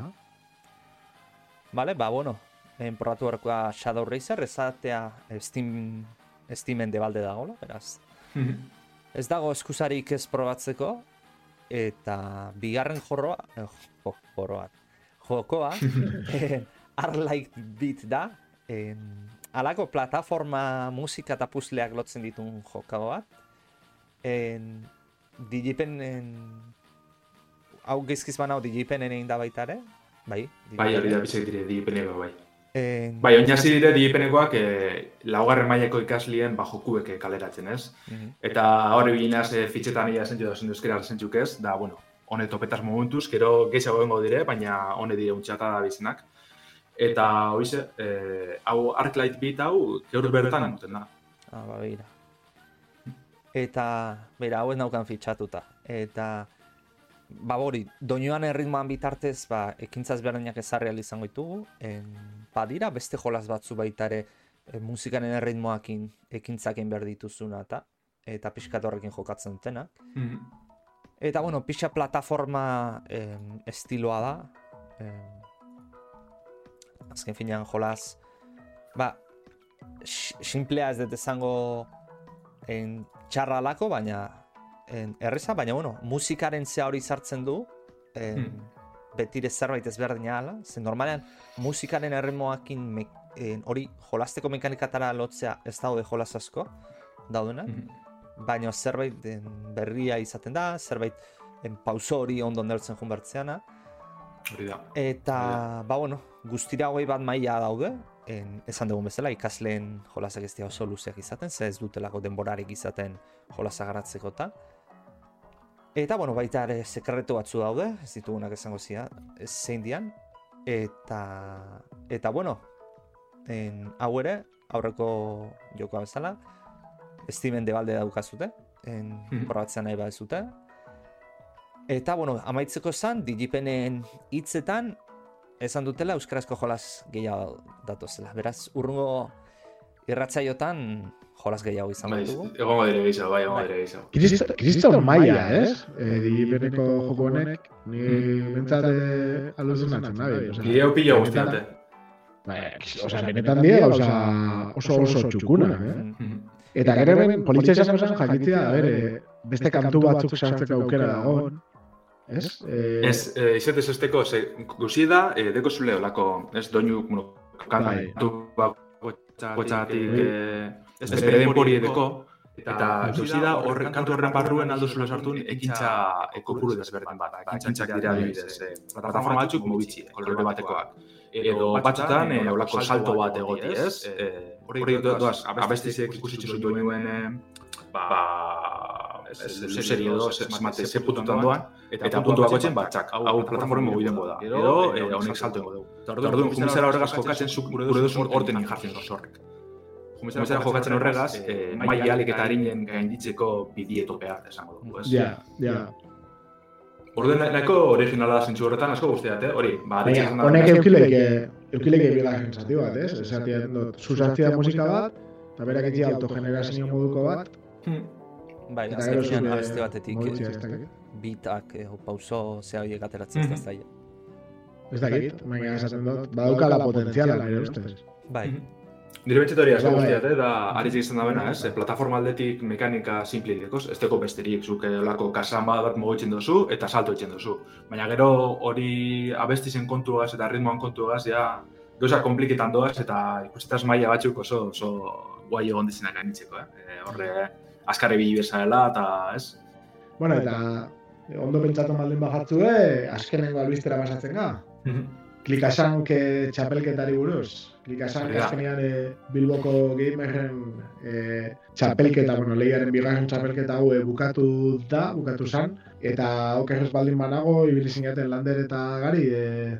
Vale, ba, bueno, en probatu beharkoa Shadow Racer, ezatea Steam, Steamen debalde dagoela, beraz. Ez dago eskusarik ez probatzeko, eta bigarren jorroa, eh, jo, jorroa, jokoa, *laughs* eh, Arlight Beat da, en, alako plataforma musika eta puzleak lotzen ditun jokao bat, en, Digipen, en, hau gizkiz banau Digipenen egin da baita ere, bai, Bai, hori da bizek dire dipeneko, bai. En, Bai, oinasi dire dipenekoak eh, laugarren mailako ikaslien ba, jokuek eh, kaleratzen, ez? Mhm. Eta hori bilinaz e, fitxetan ia zentzu da euskera zentzuk ez, da, bueno, hone topetaz momentuz, gero gehiago egongo dire, baina hone dire untxata da bizinak. Eta, hoize, eh, hau Arclight Beat hau, gaur bertan duten da. Ah, ba, begira. Eta, bera, hau ez naukan fitxatuta. Eta, ba, hori, doinoan erritmoan bitartez, ba, ekintzaz berdinak ezarri izango ditugu. En, badira, beste jolas batzu baita ere, e, musikaren erritmoakin ekintzakin behar dituzuna eta eta pixkat horrekin jokatzen dutena. Eta, bueno, pixa plataforma em, estiloa da. Em, azken finean jolas, ba, simplea ez dut esango en, txarra alako, baina en, erreza, baina, bueno, musikaren zea hori sartzen du, en, betire zerbait ezberdina ala, ze normalean musikaren erritmoakin me, en, hori jolasteko mekanikatara lotzea ez daude jolas asko, daudenak, baina zerbait en, berria izaten da, zerbait en, pauso hori ondo nertzen jun Hori da. eta, ba, bueno, guztira hogei bat maila daude, en, esan dugun bezala, ikasleen jolasak ez dira oso luzeak izaten, ze ez dutelako denborarik izaten jolasa garatzeko eta. Eta, bueno, baita ere sekretu batzu daude, ez ditugunak esango zia, zein dian. Eta, eta bueno, en, hau ere, aurreko jokoa bezala, Steamen debalde daukazute, en, Mhm. probatzea nahi badezute. Eta, bueno, amaitzeko esan, digipenen hitzetan, esan dutela euskarazko jolas gehiago datozela. Beraz, urrungo irratzaiotan jolas gehiago izango Bai, ditugu. egongo dire gehiago, bai, egongo Bai. dire gehiago. Kriston kriston maila, ez? Eh, digipeneko joko honek, ni bentsat alucinatzen nabi. osea, Nire hau pila benetan- guztiate. Bai, osea, benetan die, gauza oso oso txukuna, eh? Mm. Eta gero hemen, politxe esan zen jakitzea, a ber, eh, beste kantu batzuk sartzeko aukera dagoen, ez? Eh, Ez, eh, izatez esteko, ze, guzi da, eh, deko zule olako, ez doinu, bueno, Bai. kantu bakotxatik, Eh, ez bere denpori edeko, Eta ikusi da, horre, kantu horren barruen aldo zula sartu ekintza ekopuru desberdin bat. Ekintzak dira adibidez, eh, plataforma batzuk mobitzi, kolore batekoak. Edo batzutan, eh, haulako salto bat egoti, ez? Eh, hori doaz, abestizek ikusi txuzu duen, ba, zuzeri edo, esmate, ze pututan doan, eta puntu bako txen, bat, txak, hau plataforma mobidengo da. Edo, honek salto ingo dugu. Eta orduan, jumizera horregaz jokatzen, gure duzun orten jartzen zorrek. Jumezera jokatzen horregaz, eh, mai alik eta harinen gainditzeko bidieto behar, esango dugu, ez? Ja, ja. Orden nahiko originala da zentzu horretan, asko guztiat, eh? Hori, ba, Baina, honek eukileke, eukileke bigarren zati bat, ez? Zati dut, zuzartzia musika bat, eta berak etxia autogenerazio moduko bat. Bai, azkenean abeste batetik eh, bitak, eh, pauso, zea horiek ateratzen ez da zaila. Ez dakit, baina esaten dut, badaukala potentziala, nire ustez. Bai, Nire betxet hori asko Bai, bai. guztiat, eh? da ari izan da bena, ez? Eh, Plataforma aldetik mekanika simple dekoz, ez teko besterik, zuk eh, olako kasama bat mugitzen duzu eta salto itzen duzu. Baina gero hori abestizen kontuagaz eta ritmoan kontuagaz, ja, gauza kompliketan doaz eta ikusitaz maila batzuk oso, oso guai egon dizenak gainitzeko, eh? Eh, Askare bili bezala eta, ez? Bueno, eta ondo pentsatu maldin bajatzue, azkenengo albistera basatzen ga. Klikasank eh, txapelketari buruz. Klikasank Hori azkenean eh, Bilboko gamerren eh, txapelketa, bueno, lehiaren bigarren txapelketa hau eh, bukatu da, bukatu zan. Eta okerrez baldin banago, ibili zinaten lander eta gari, eh,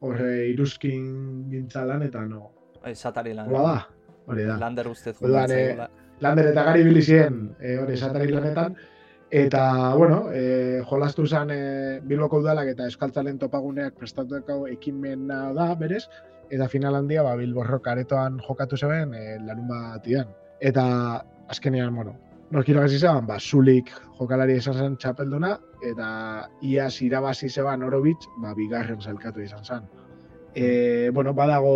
horre iruzkin gintza lan eta no. bai, satari lan. Hola da, hori da. Lander ustez Orduan, eh, gola. Lander eta gari ibili ziren, eh, hori esatari lanetan, eta, bueno, eh, jolastu zen eh, Bilboko udalak eta Euskaltzalen topaguneak prestatuko ekimena da, berez, eta final handia, ba, Bilborrok aretoan jokatu zeben eh, larun batian. Eta, azkenean, bueno, nork irabazi zeban, ba, Zulik jokalari izan zen txapelduna, eta iaz irabazi zeban Orobitz, ba, bigarren zelkatu izan zen. E, bueno, badago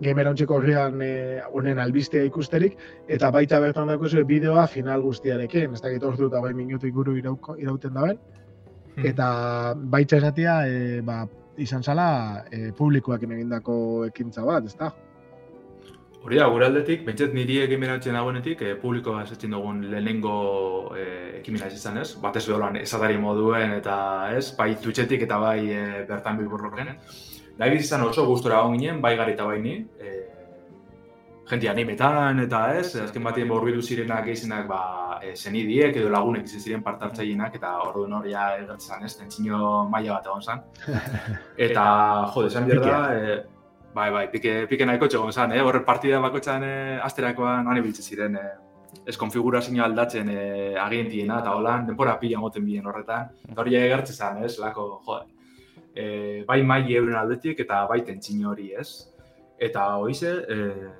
gamerontzeko horrean e, honen albistea ikusterik, eta baita bertan daukazue bideoa final guztiarekin, ez dakit ordu eta bai minutu ikuru irauko, irauten daben, eta baita esatia, e, ba, izan zala e, publikoak egindako ekintza bat, ezta? Hori da, gure aldetik, bentsat niri egimeratzen dagoenetik, eh, publikoa esatzen dugun lehenengo eh, ekimena izan ez, batez beholan esatari moduen eta ez, bai tutxetik eta bai eh, bertan bilborroken. Da egiz izan oso gustora egon ginen, bai gari eta bai ni, eh, jenti animetan eta ez, azken batien borbidu zirenak eizenak ba, eh, senidiek edo lagunek izan ziren partartzailenak eta orduan hori ja egertzen ez, tentsino maila bat egon zen. *laughs* Eta, jode, esan behar da, eh, Bai, bai, pike, pike nahiko txegon zen, eh? Horre partida bakoitzan eh, asterakoan han ibiltzen ziren, eh, ez konfigurazio aldatzen eh, agentiena eta holan, denpora pila moten bien horretan. Eta hori egertzen zen, ez, lako, jode. Eh, bai mai euren aldetik eta bai tentsino hori, ez? Eta hoize, eh,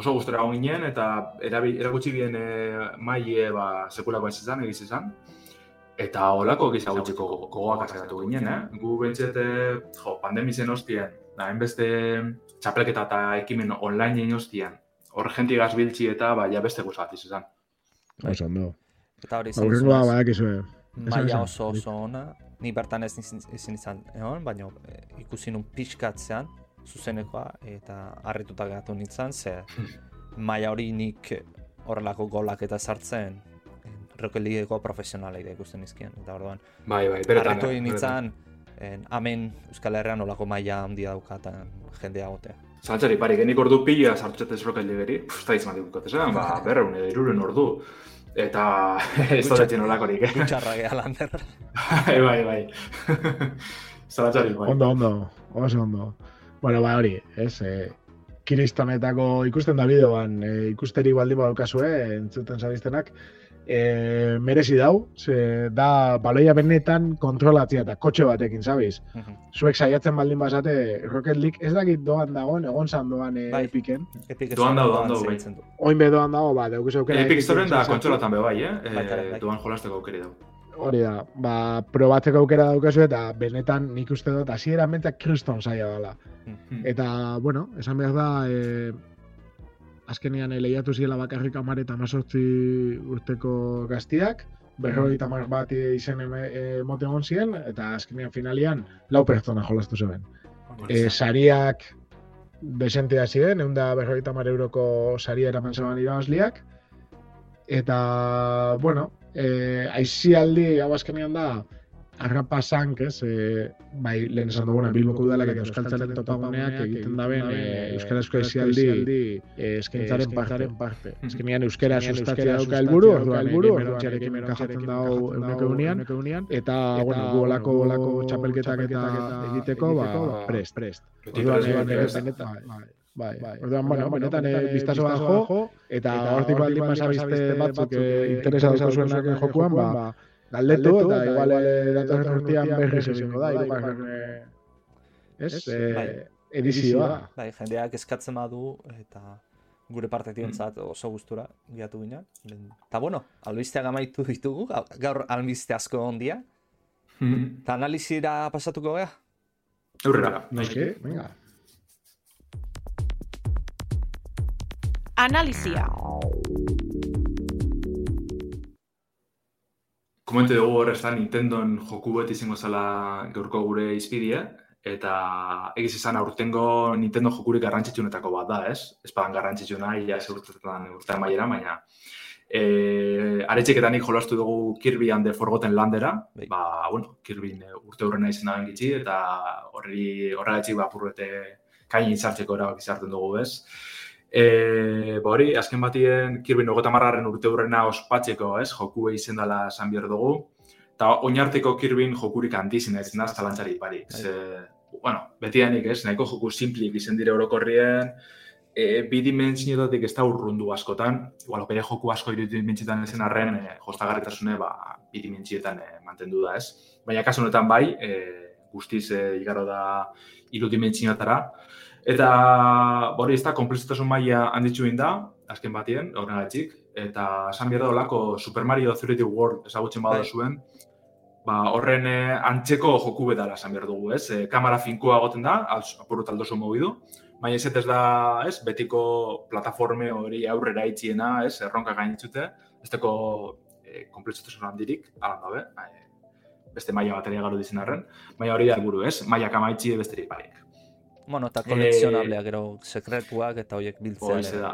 oso gustora egon ginen eta erabi, erakutsi bien eh, mai eh, ba, sekulako ez izan, egiz izan. Eta holako giza gutxiko gogoak azeratu ginen, eh? Gu bentset, eh, jo, pandemi zen hostien, da, hainbeste txapelketa eta ekimen online egin hostian, hor jenti gazbiltzi eta ba, ja beste guzat izan. Oso ondo. Eta hori izan Aurrengoa zuen, badakizue. Maila esan. oso oso ona, ni bertan ez ezin izan egon, baina eh, ikusi nun pixkatzean, zuzenekoa, eta harrituta geratu nintzen, ze maila hori nik horrelako golak eta sartzen, eh, Rocket Leagueko profesionalei da ikusten nizkien, eta orduan, Bai, bai, beretan. harritu nintzen, en, hemen Euskal Herrian olako maila handia daukatan jendea gotea. Zaltzari, pari, genik ordu pila sartutzetez roket ligeri, pff, ez da izan dikut, esan, ba, berreun edo iruren ordu. Eta *laughs* ez da detzen olakorik, eh? *laughs* Gutxarra geha lander. bai, bai, bai. *laughs* Zaltzari, bai. Ondo, ondo, oso ondo. Bueno, ba hori, ez, e, kiristonetako ikusten da bideoan, e, ikusteri baldin badaukazue, entzuten zabiztenak, e, merezi dau, ze da baloia benetan kontrolatzea eta kotxe batekin, zabiz? Zuek saiatzen baldin bazate, Rocket League ez dakit doan dagoen, egon zan doan e, Bai. Epiken. Epic Doan dago, doan dago, bai. segitzen du. Oin be doan dago, ba, daukuz aukera. Epic Epiken Storen da sartu. kontsolatan be bai, eh? Ere, eh bai. duan jolasteko aukeri dau. Hori da, ba, probatzeko aukera daukazu eta benetan nik uste dut, hasiera mentak kriston saia dela. Hmm. Eta, bueno, esan behar da, e, azkenean eh, lehiatu ziela bakarrik amar eta mazortzi urteko gaztiak, berroi eta mar bat izen eme- e, mote egon ziren, eta azkenean finalian lau pertsona jolastu zeben. E, sariak desentea ziren, egun da berroi eta mar euroko saria eraman zeban irabazliak, Eta, bueno, eh, aizialdi, hau azkenean da, arrapa zank, ez, e, bai, lehen esan duguna, Bilboko udalak eta Euskal Txalen topaguneak egiten daben e, Euskarazko ezialdi e, eskentzaren partaren parte. Ezkenean Euskara sustatzea dauka helburu, orduan helburu, orduan enkajatzen dago euneko eunian, eta, bueno, guolako olako txapelketak eta egiteko, ba, prest, prest. Orduan, benetan, Bai, bai. Orduan, bueno, benetan eh, bistazo bajo, eta hortik baldin masabizte batzuk interesa dauzko zuenak jokuan, ba, galdetu eta igual datorren urtean berriz egingo da, irugarren ez, eh, bai. edizioa. Bai, jendeak eskatzen badu eta gure partetik entzat mm. oso gustura giatu gina. Eta bueno, albistea gamaitu ditugu, gaur albiste asko ondia. Mm. Eta analizira pasatuko gea? Eurrera, nahi. Venga. Analizia. Komente dugu horrezta Nintendoen joku beti izango zela gaurko gure izpidie, eta egiz izan aurtengo Nintendo jokurik garrantzitsunetako bat da, ez? Ez padan garrantzitsuna, ia segurtetan urtea maiera, baina e, aretxeketanik jolastu dugu Kirby and the Forgotten Landera, bai. ba, bueno, Kirby urte hurrena izan da gitzi, eta horri horregatxik ba, purrete kain izartzeko erabak izartzen dugu, ez? E, ba hori, azken batien, kirbin ogota marraren urte hurrena ospatzeko, ez, joku izen dela esan behar dugu. Eta oinarteko kirbin jokurik handizin ez, naz talantzari pari. Bai. Ze, bueno, beti ez, nahiko joku simplik izen dire orokorrien, e, bi dimensioetatik ez da urrundu askotan, igual, bere joku asko iru dimentsietan ezen arren, e, jostagarritasune, ba, bi dimentsietan e, mantendu da, ez. Baina kasu honetan bai, e, guztiz e, igaro da iru dimentsiotara, Eta hori ez da, komplexitasun maila handitzu da, azken batien, horregatik, eta esan behar da olako Super Mario 3D World ezagutzen bada bai. zuen, ba, horren eh, antzeko joku bedala esan behar dugu, ez? E, kamara finkoa goten da, apurut aldo zo mobidu, baina ez ez da, ez, betiko plataforme hori aurrera itxiena, ez, erronka gainitzute, ez teko e, handirik, alan dabe, beste maila bateria garu dizen arren, baina hori da helburu, ez? Maila kamaitzi besterik barik. Bueno, eta kolekzionableak, gero, sekretuak eta horiek biltzea. Hoize da,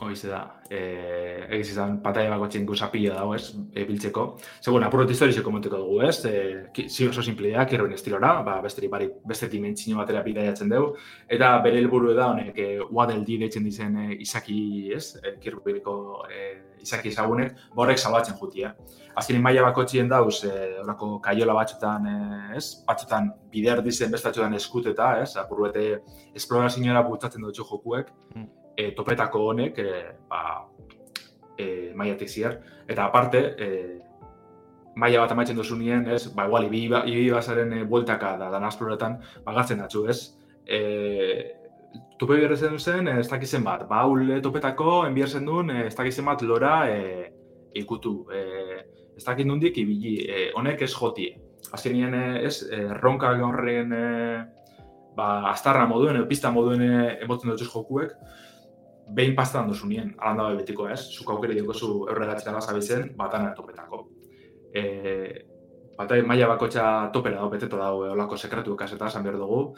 hoize da. Eh, egiz izan, pataia bako txinku zapila dago, ez, e, biltzeko. Segun, apurrot historizio komenteko dugu, ez, e, zi oso simpleak, erroin estilora, ba, beste, bari, beste dimentsio batera bidaiatzen dugu, eta bere helburu da, honek, e, Waddle deitzen dizen e, izaki, ez, e, kirbiko e, izaki ezagunek, borrek salbatzen jutia. Azkenin maila bako txien dauz, e, orako kaiola batzutan, e, ez, batzutan bider dizen bestatxotan eskuteta, ez, apur bete esplorazioa bultzatzen dutxo jokuek, mm. E, topetako honek, e, ba, e, maiatik zier, eta aparte, e, maila bat amaitzen duzu nien, ez, ba, igual, ibi, ibi basaren e, bueltaka da, dan esploretan, bagatzen datzu, ez, e, tope zen zen, ez dakizen bat, ba, topetako, enbiarzen duen, ez dakizen bat lora e, ikutu. E, ez dakit nundik ibili, e, honek ez jotie. Azken nien ez, e, ronka horren e, ba, astarra moduen, e, pista moduen emotzen dut jokuek, behin pastan duzu nien, alanda betiko ez, zuk aukere dugu zu eurregatzen alazabizen, batan topetako. E, Bata, maila bakotxa topera dago, beteto dago, olako sekretu ekaseta, esan behar dugu.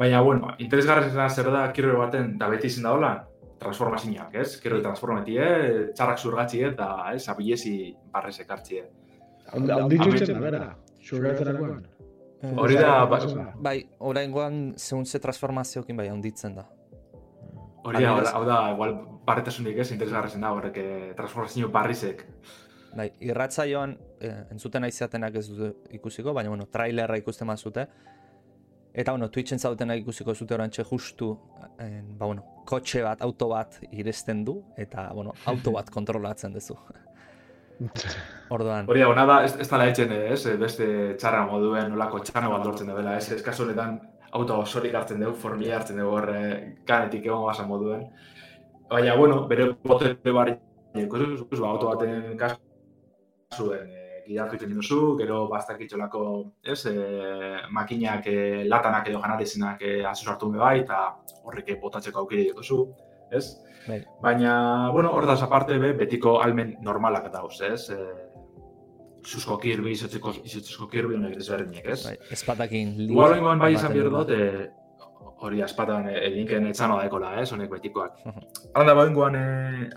Baina, bueno, interesgarra zer da, kirro baten, da beti izin da hola, transformazioak, ez? Kirro transformati, eh? txarrak zurgatzi, eta, ez? Abilezi barrez ekartzi, eh? Haundi txutzen, bera, zurgatzerakoan. Hori da, ba, bai, orain goan, zehun ze transformaziokin bai, handitzen da. Hori da, hau da, igual, barretasunik ez, interesgarra da, horrek, eh, transformazio barrizek. Bai, irratza joan, eh, entzuten aizatenak ez dute ikusiko, baina, bueno, trailerra ikusten mazute. Eta, bueno, Twitchen zautenak ikusiko zute orantxe justu, eh, ba, bueno, kotxe bat, auto bat irezten du, eta, bueno, auto bat *laughs* kontrolatzen duzu. *laughs* Orduan. Hori da, da, ez, ez tala etxen, ez, beste txarra moduen, nolako txano bat lortzen dela, ez, ez kasu honetan auto osorik hartzen dugu, formila hartzen dugu horre, kanetik egon basa moduen. Baina, bueno, bere bote barri, ba, auto baten kasko zuen e, gidatu iten duzu, gero bastak itxolako, ez, e, makinak e, latanak edo janatezinak e, hartu bai, eta horrek botatzeko aukire dituzu, ez? Bai. Baina, bueno, hor da aparte be, betiko almen normalak eta hoz, ez? E, Zuzko kirbi, izotzeko, izotzeko kirbi honek ez berdinek, ez? Bai, espatakin. Igual bai izan behar dut, e, hori aspatan eginken etzano daekola, ez, honek betikoak. Hala da badengoan e,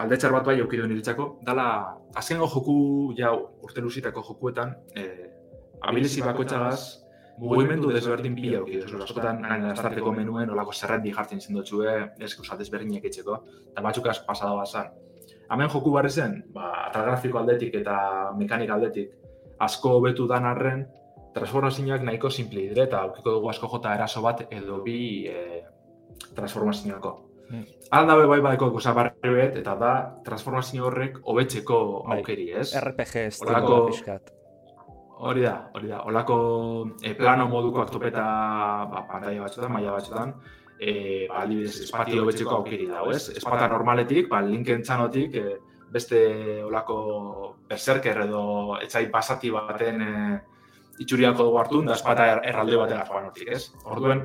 aldetxar bat bai aukidu niritzako, dala, azkengo joku, ja, urte luzitako jokuetan, e, abilizi bakoitzagaz, mugimendu desberdin pila aukidu, zure askotan, nahi, astarteko menuen, olako zerrendi jartzen zen dutxue, ez, usat ezberdinak etxeko, eta batzukaz pasada bazan. Hemen joku barri zen, ba, atal grafiko aldetik eta mekanik aldetik, asko hobetu dan arren, transformazioak nahiko simple dire, eta aukiko dugu asko jota eraso bat edo bi e, transformazioako. Hmm. Alda be bai baiko gauza barri bet, eta da transformazio horrek hobetzeko bai. aukeri, ez? RPG ez Olako... Hori da, hori da. Olako e, plano moduko aktopeta ba, pantalla batzutan, maila batzutan, e, ba, adibidez, espatio hobetzeko aukeri da, ez? Espata normaletik, ba, linken txanotik, e, beste olako berserker edo etzai pasati baten e, itxuriako dugu hartu, da espata er, erralde batera joan hortik, ez? Orduen,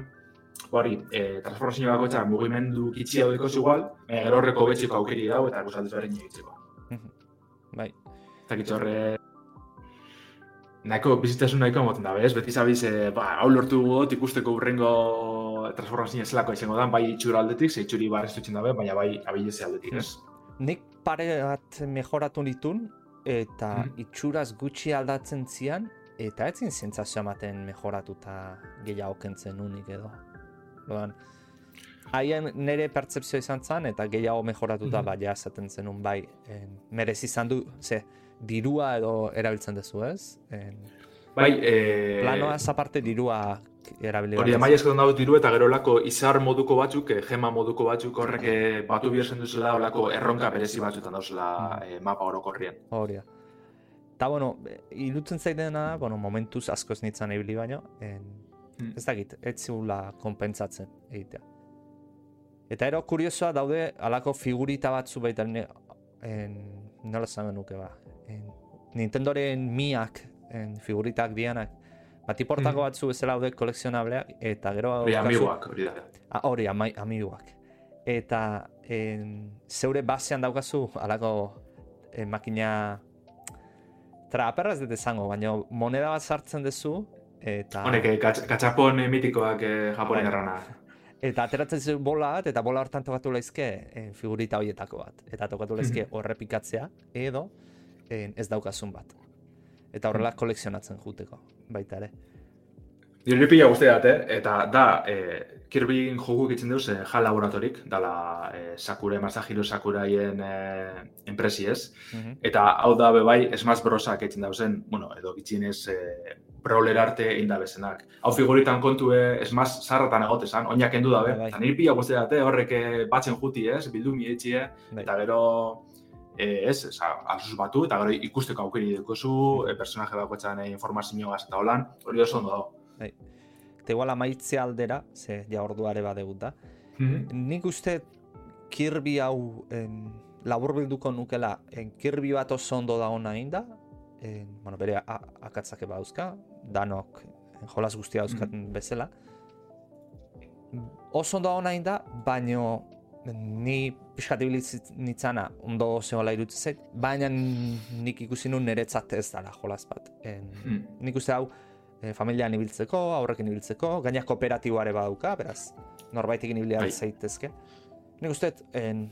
hori, e, transformazio bako eta mugimendu kitzi hau ikoz igual, e, gero horreko betxiko aukeri dago eta guzaldiz beren egitzeko. *laughs* Bai. Eta kitz horre, nahiko bizitasun nahiko emoten da, bez? Beti zabiz, e, ba, hau lortu gut, ikusteko urrengo transformazio zelako izango da, bai itxura aldetik, ze itxuri bar ez dabe, baina bai abileze aldetik, ez? Nik pare bat mejoratu nitun, eta mm. itxuraz gutxi aldatzen zian, eta etzin zentzazio ematen mejoratuta gehiago kentzen unik edo. Loan, haien nire pertsepzio izan zen, eta gehiago mejoratuta mm -hmm. baina esaten zenun bai, en, merez izan du, ze, dirua edo erabiltzen duzu ez? En, bai, e... Planoa ez aparte dirua erabili. Hori, amai eskatu dago diru eta gero lako izar moduko batzuk, eh, gema moduko batzuk horrek eh, batu bierzen duzela, olako erronka berezi batzutan dauzela mm. mapa orokorrien. Hori, Eta, bueno, irutzen zaidena, bueno, momentuz askoz nitzan ebili baino, en, hmm. ez dakit, ez ziula konpentsatzen egitea. Eta ero, kuriosoa daude, alako figurita batzu baita, en, nola zamen nuke ba, en, Nintendoren miak, en, figuritak dianak, bat iportako hmm. batzu bezala daude kolekzionableak, eta gero... Hori, amiguak, hori da. Ah, hori, amiguak. Eta, en, zeure basean daukazu, alako, en, makina traperra ez dut esango, baina moneda bat sartzen duzu, eta... Honek, eh, katxapon mitikoak eh, japonen bai. errana. Eta ateratzen zu bola bat, eta bola hortan tokatu laizke eh, figurita horietako bat. Eta tokatu laizke mhm. horrepikatzea, edo eh, ez daukazun bat. Eta horrela kolekzionatzen juteko, baita ere. Nire pila guztiat, eh? eta da, eh, Kirby joku itzen duz, eh, HAL laboratorik, dala eh, Sakura, Masahiro Sakuraien eh, enpresi ez. Mhm. Eta hau da, bebai, Smash Brosak itzen dauzen, bueno, edo gitzinez eh, brawler arte egin da bezenak. Hau figuritan kontu eh, Smash zarratan egote zan, oinak endu dabe. Bai, bai. Eta nire pila guztiat, eh? horrek eh, batzen juti ez, bildu mietxi, eh? bai. eta gero eh, ez, alzuz batu, eta gero ikusteko aukeri dukozu, eh, personaje bako eh, informazioa eta holan, hori oso ondo dago. Bai. Eta igual amaitzea aldera, ze ja orduare badegut da. Mm Nik uste Kirby hau en, labur bilduko nukela, en, Kirby bat oso ondo da hona inda, en, bueno, bere akatzake bauzka, danok en, jolas guztia dauzkaten mm bezala. Oso ondo da hona inda, baino ni pixkat nitzana ondo zehola irutzen zait, baina nik ikusi nun niretzat ez dara jolas bat. En, mm. Nik uste hau, e, familian ibiltzeko, aurrekin ibiltzeko, gaina kooperatiboare badauka, beraz, norbaitekin ibilia bai. zaitezke. Nik uste, en,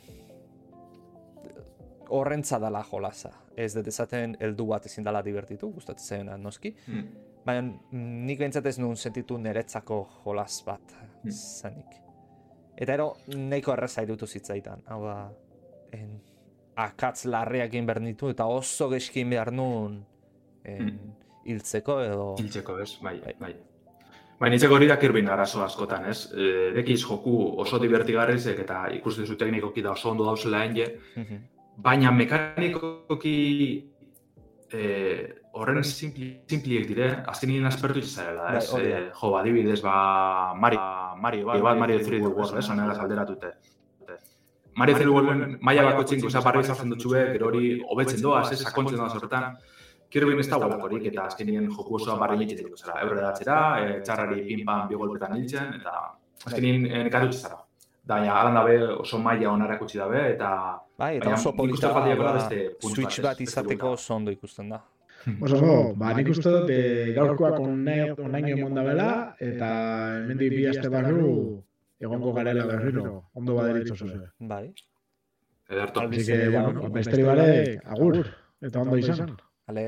horrentza dala jolaza. Ez dut ezaten heldu bat ezin dala divertitu, gustatzen zen noski. Hmm. Baina nik behintzat ez nuen sentitu niretzako jolaz bat hmm. zanik. Eta ero, nahiko erreza irutu zitzaitan. Hau da, en, akatz larriak egin behar nitu, eta oso geskin behar nuen en, hmm hiltzeko edo... Hiltzeko, ez, bai, bai. bai. Bai, nintzeko hori da kirbin arazo askotan, ez? E, dekiz joku oso divertigarrizek eta ikusten zu teknikoki da oso ondo dauzela enge, mhm. baina mekanikoki e, horren simpliek dire, azken nien aspertu izazarela, ez? Bai, e, jo, adibidez, ba, Mario, Mario, ba, Mario, Mario 3D World, ez? Honegaz alderatute. Mario 3D World, maia bako txinko, zaparri izan dutxue, gero hori hobetzen doaz, ez? Sakontzen doaz horretan. Kirby ez da guakorik eta azkenien joku osoa barri nitzik dut zara. Ebre datzera, e, txarrari pin-pan bi golpetan nintzen, eta azkenien e, nekatutxe zara. Ja, alan dabe oso maila onara kutsi dabe, eta... Bai, eta oso polita ba, switch bat izateko oso ondo ikusten da. Oso, oso, ba, nik uste dut, e, gaurkoak onaino emon da bela, eta hemen bi aste barru egongo garela berriro, ondo baderitzo zure. Bai. Ederto. Así que, bueno, besteri bare, agur, eta ondo izan. Ale,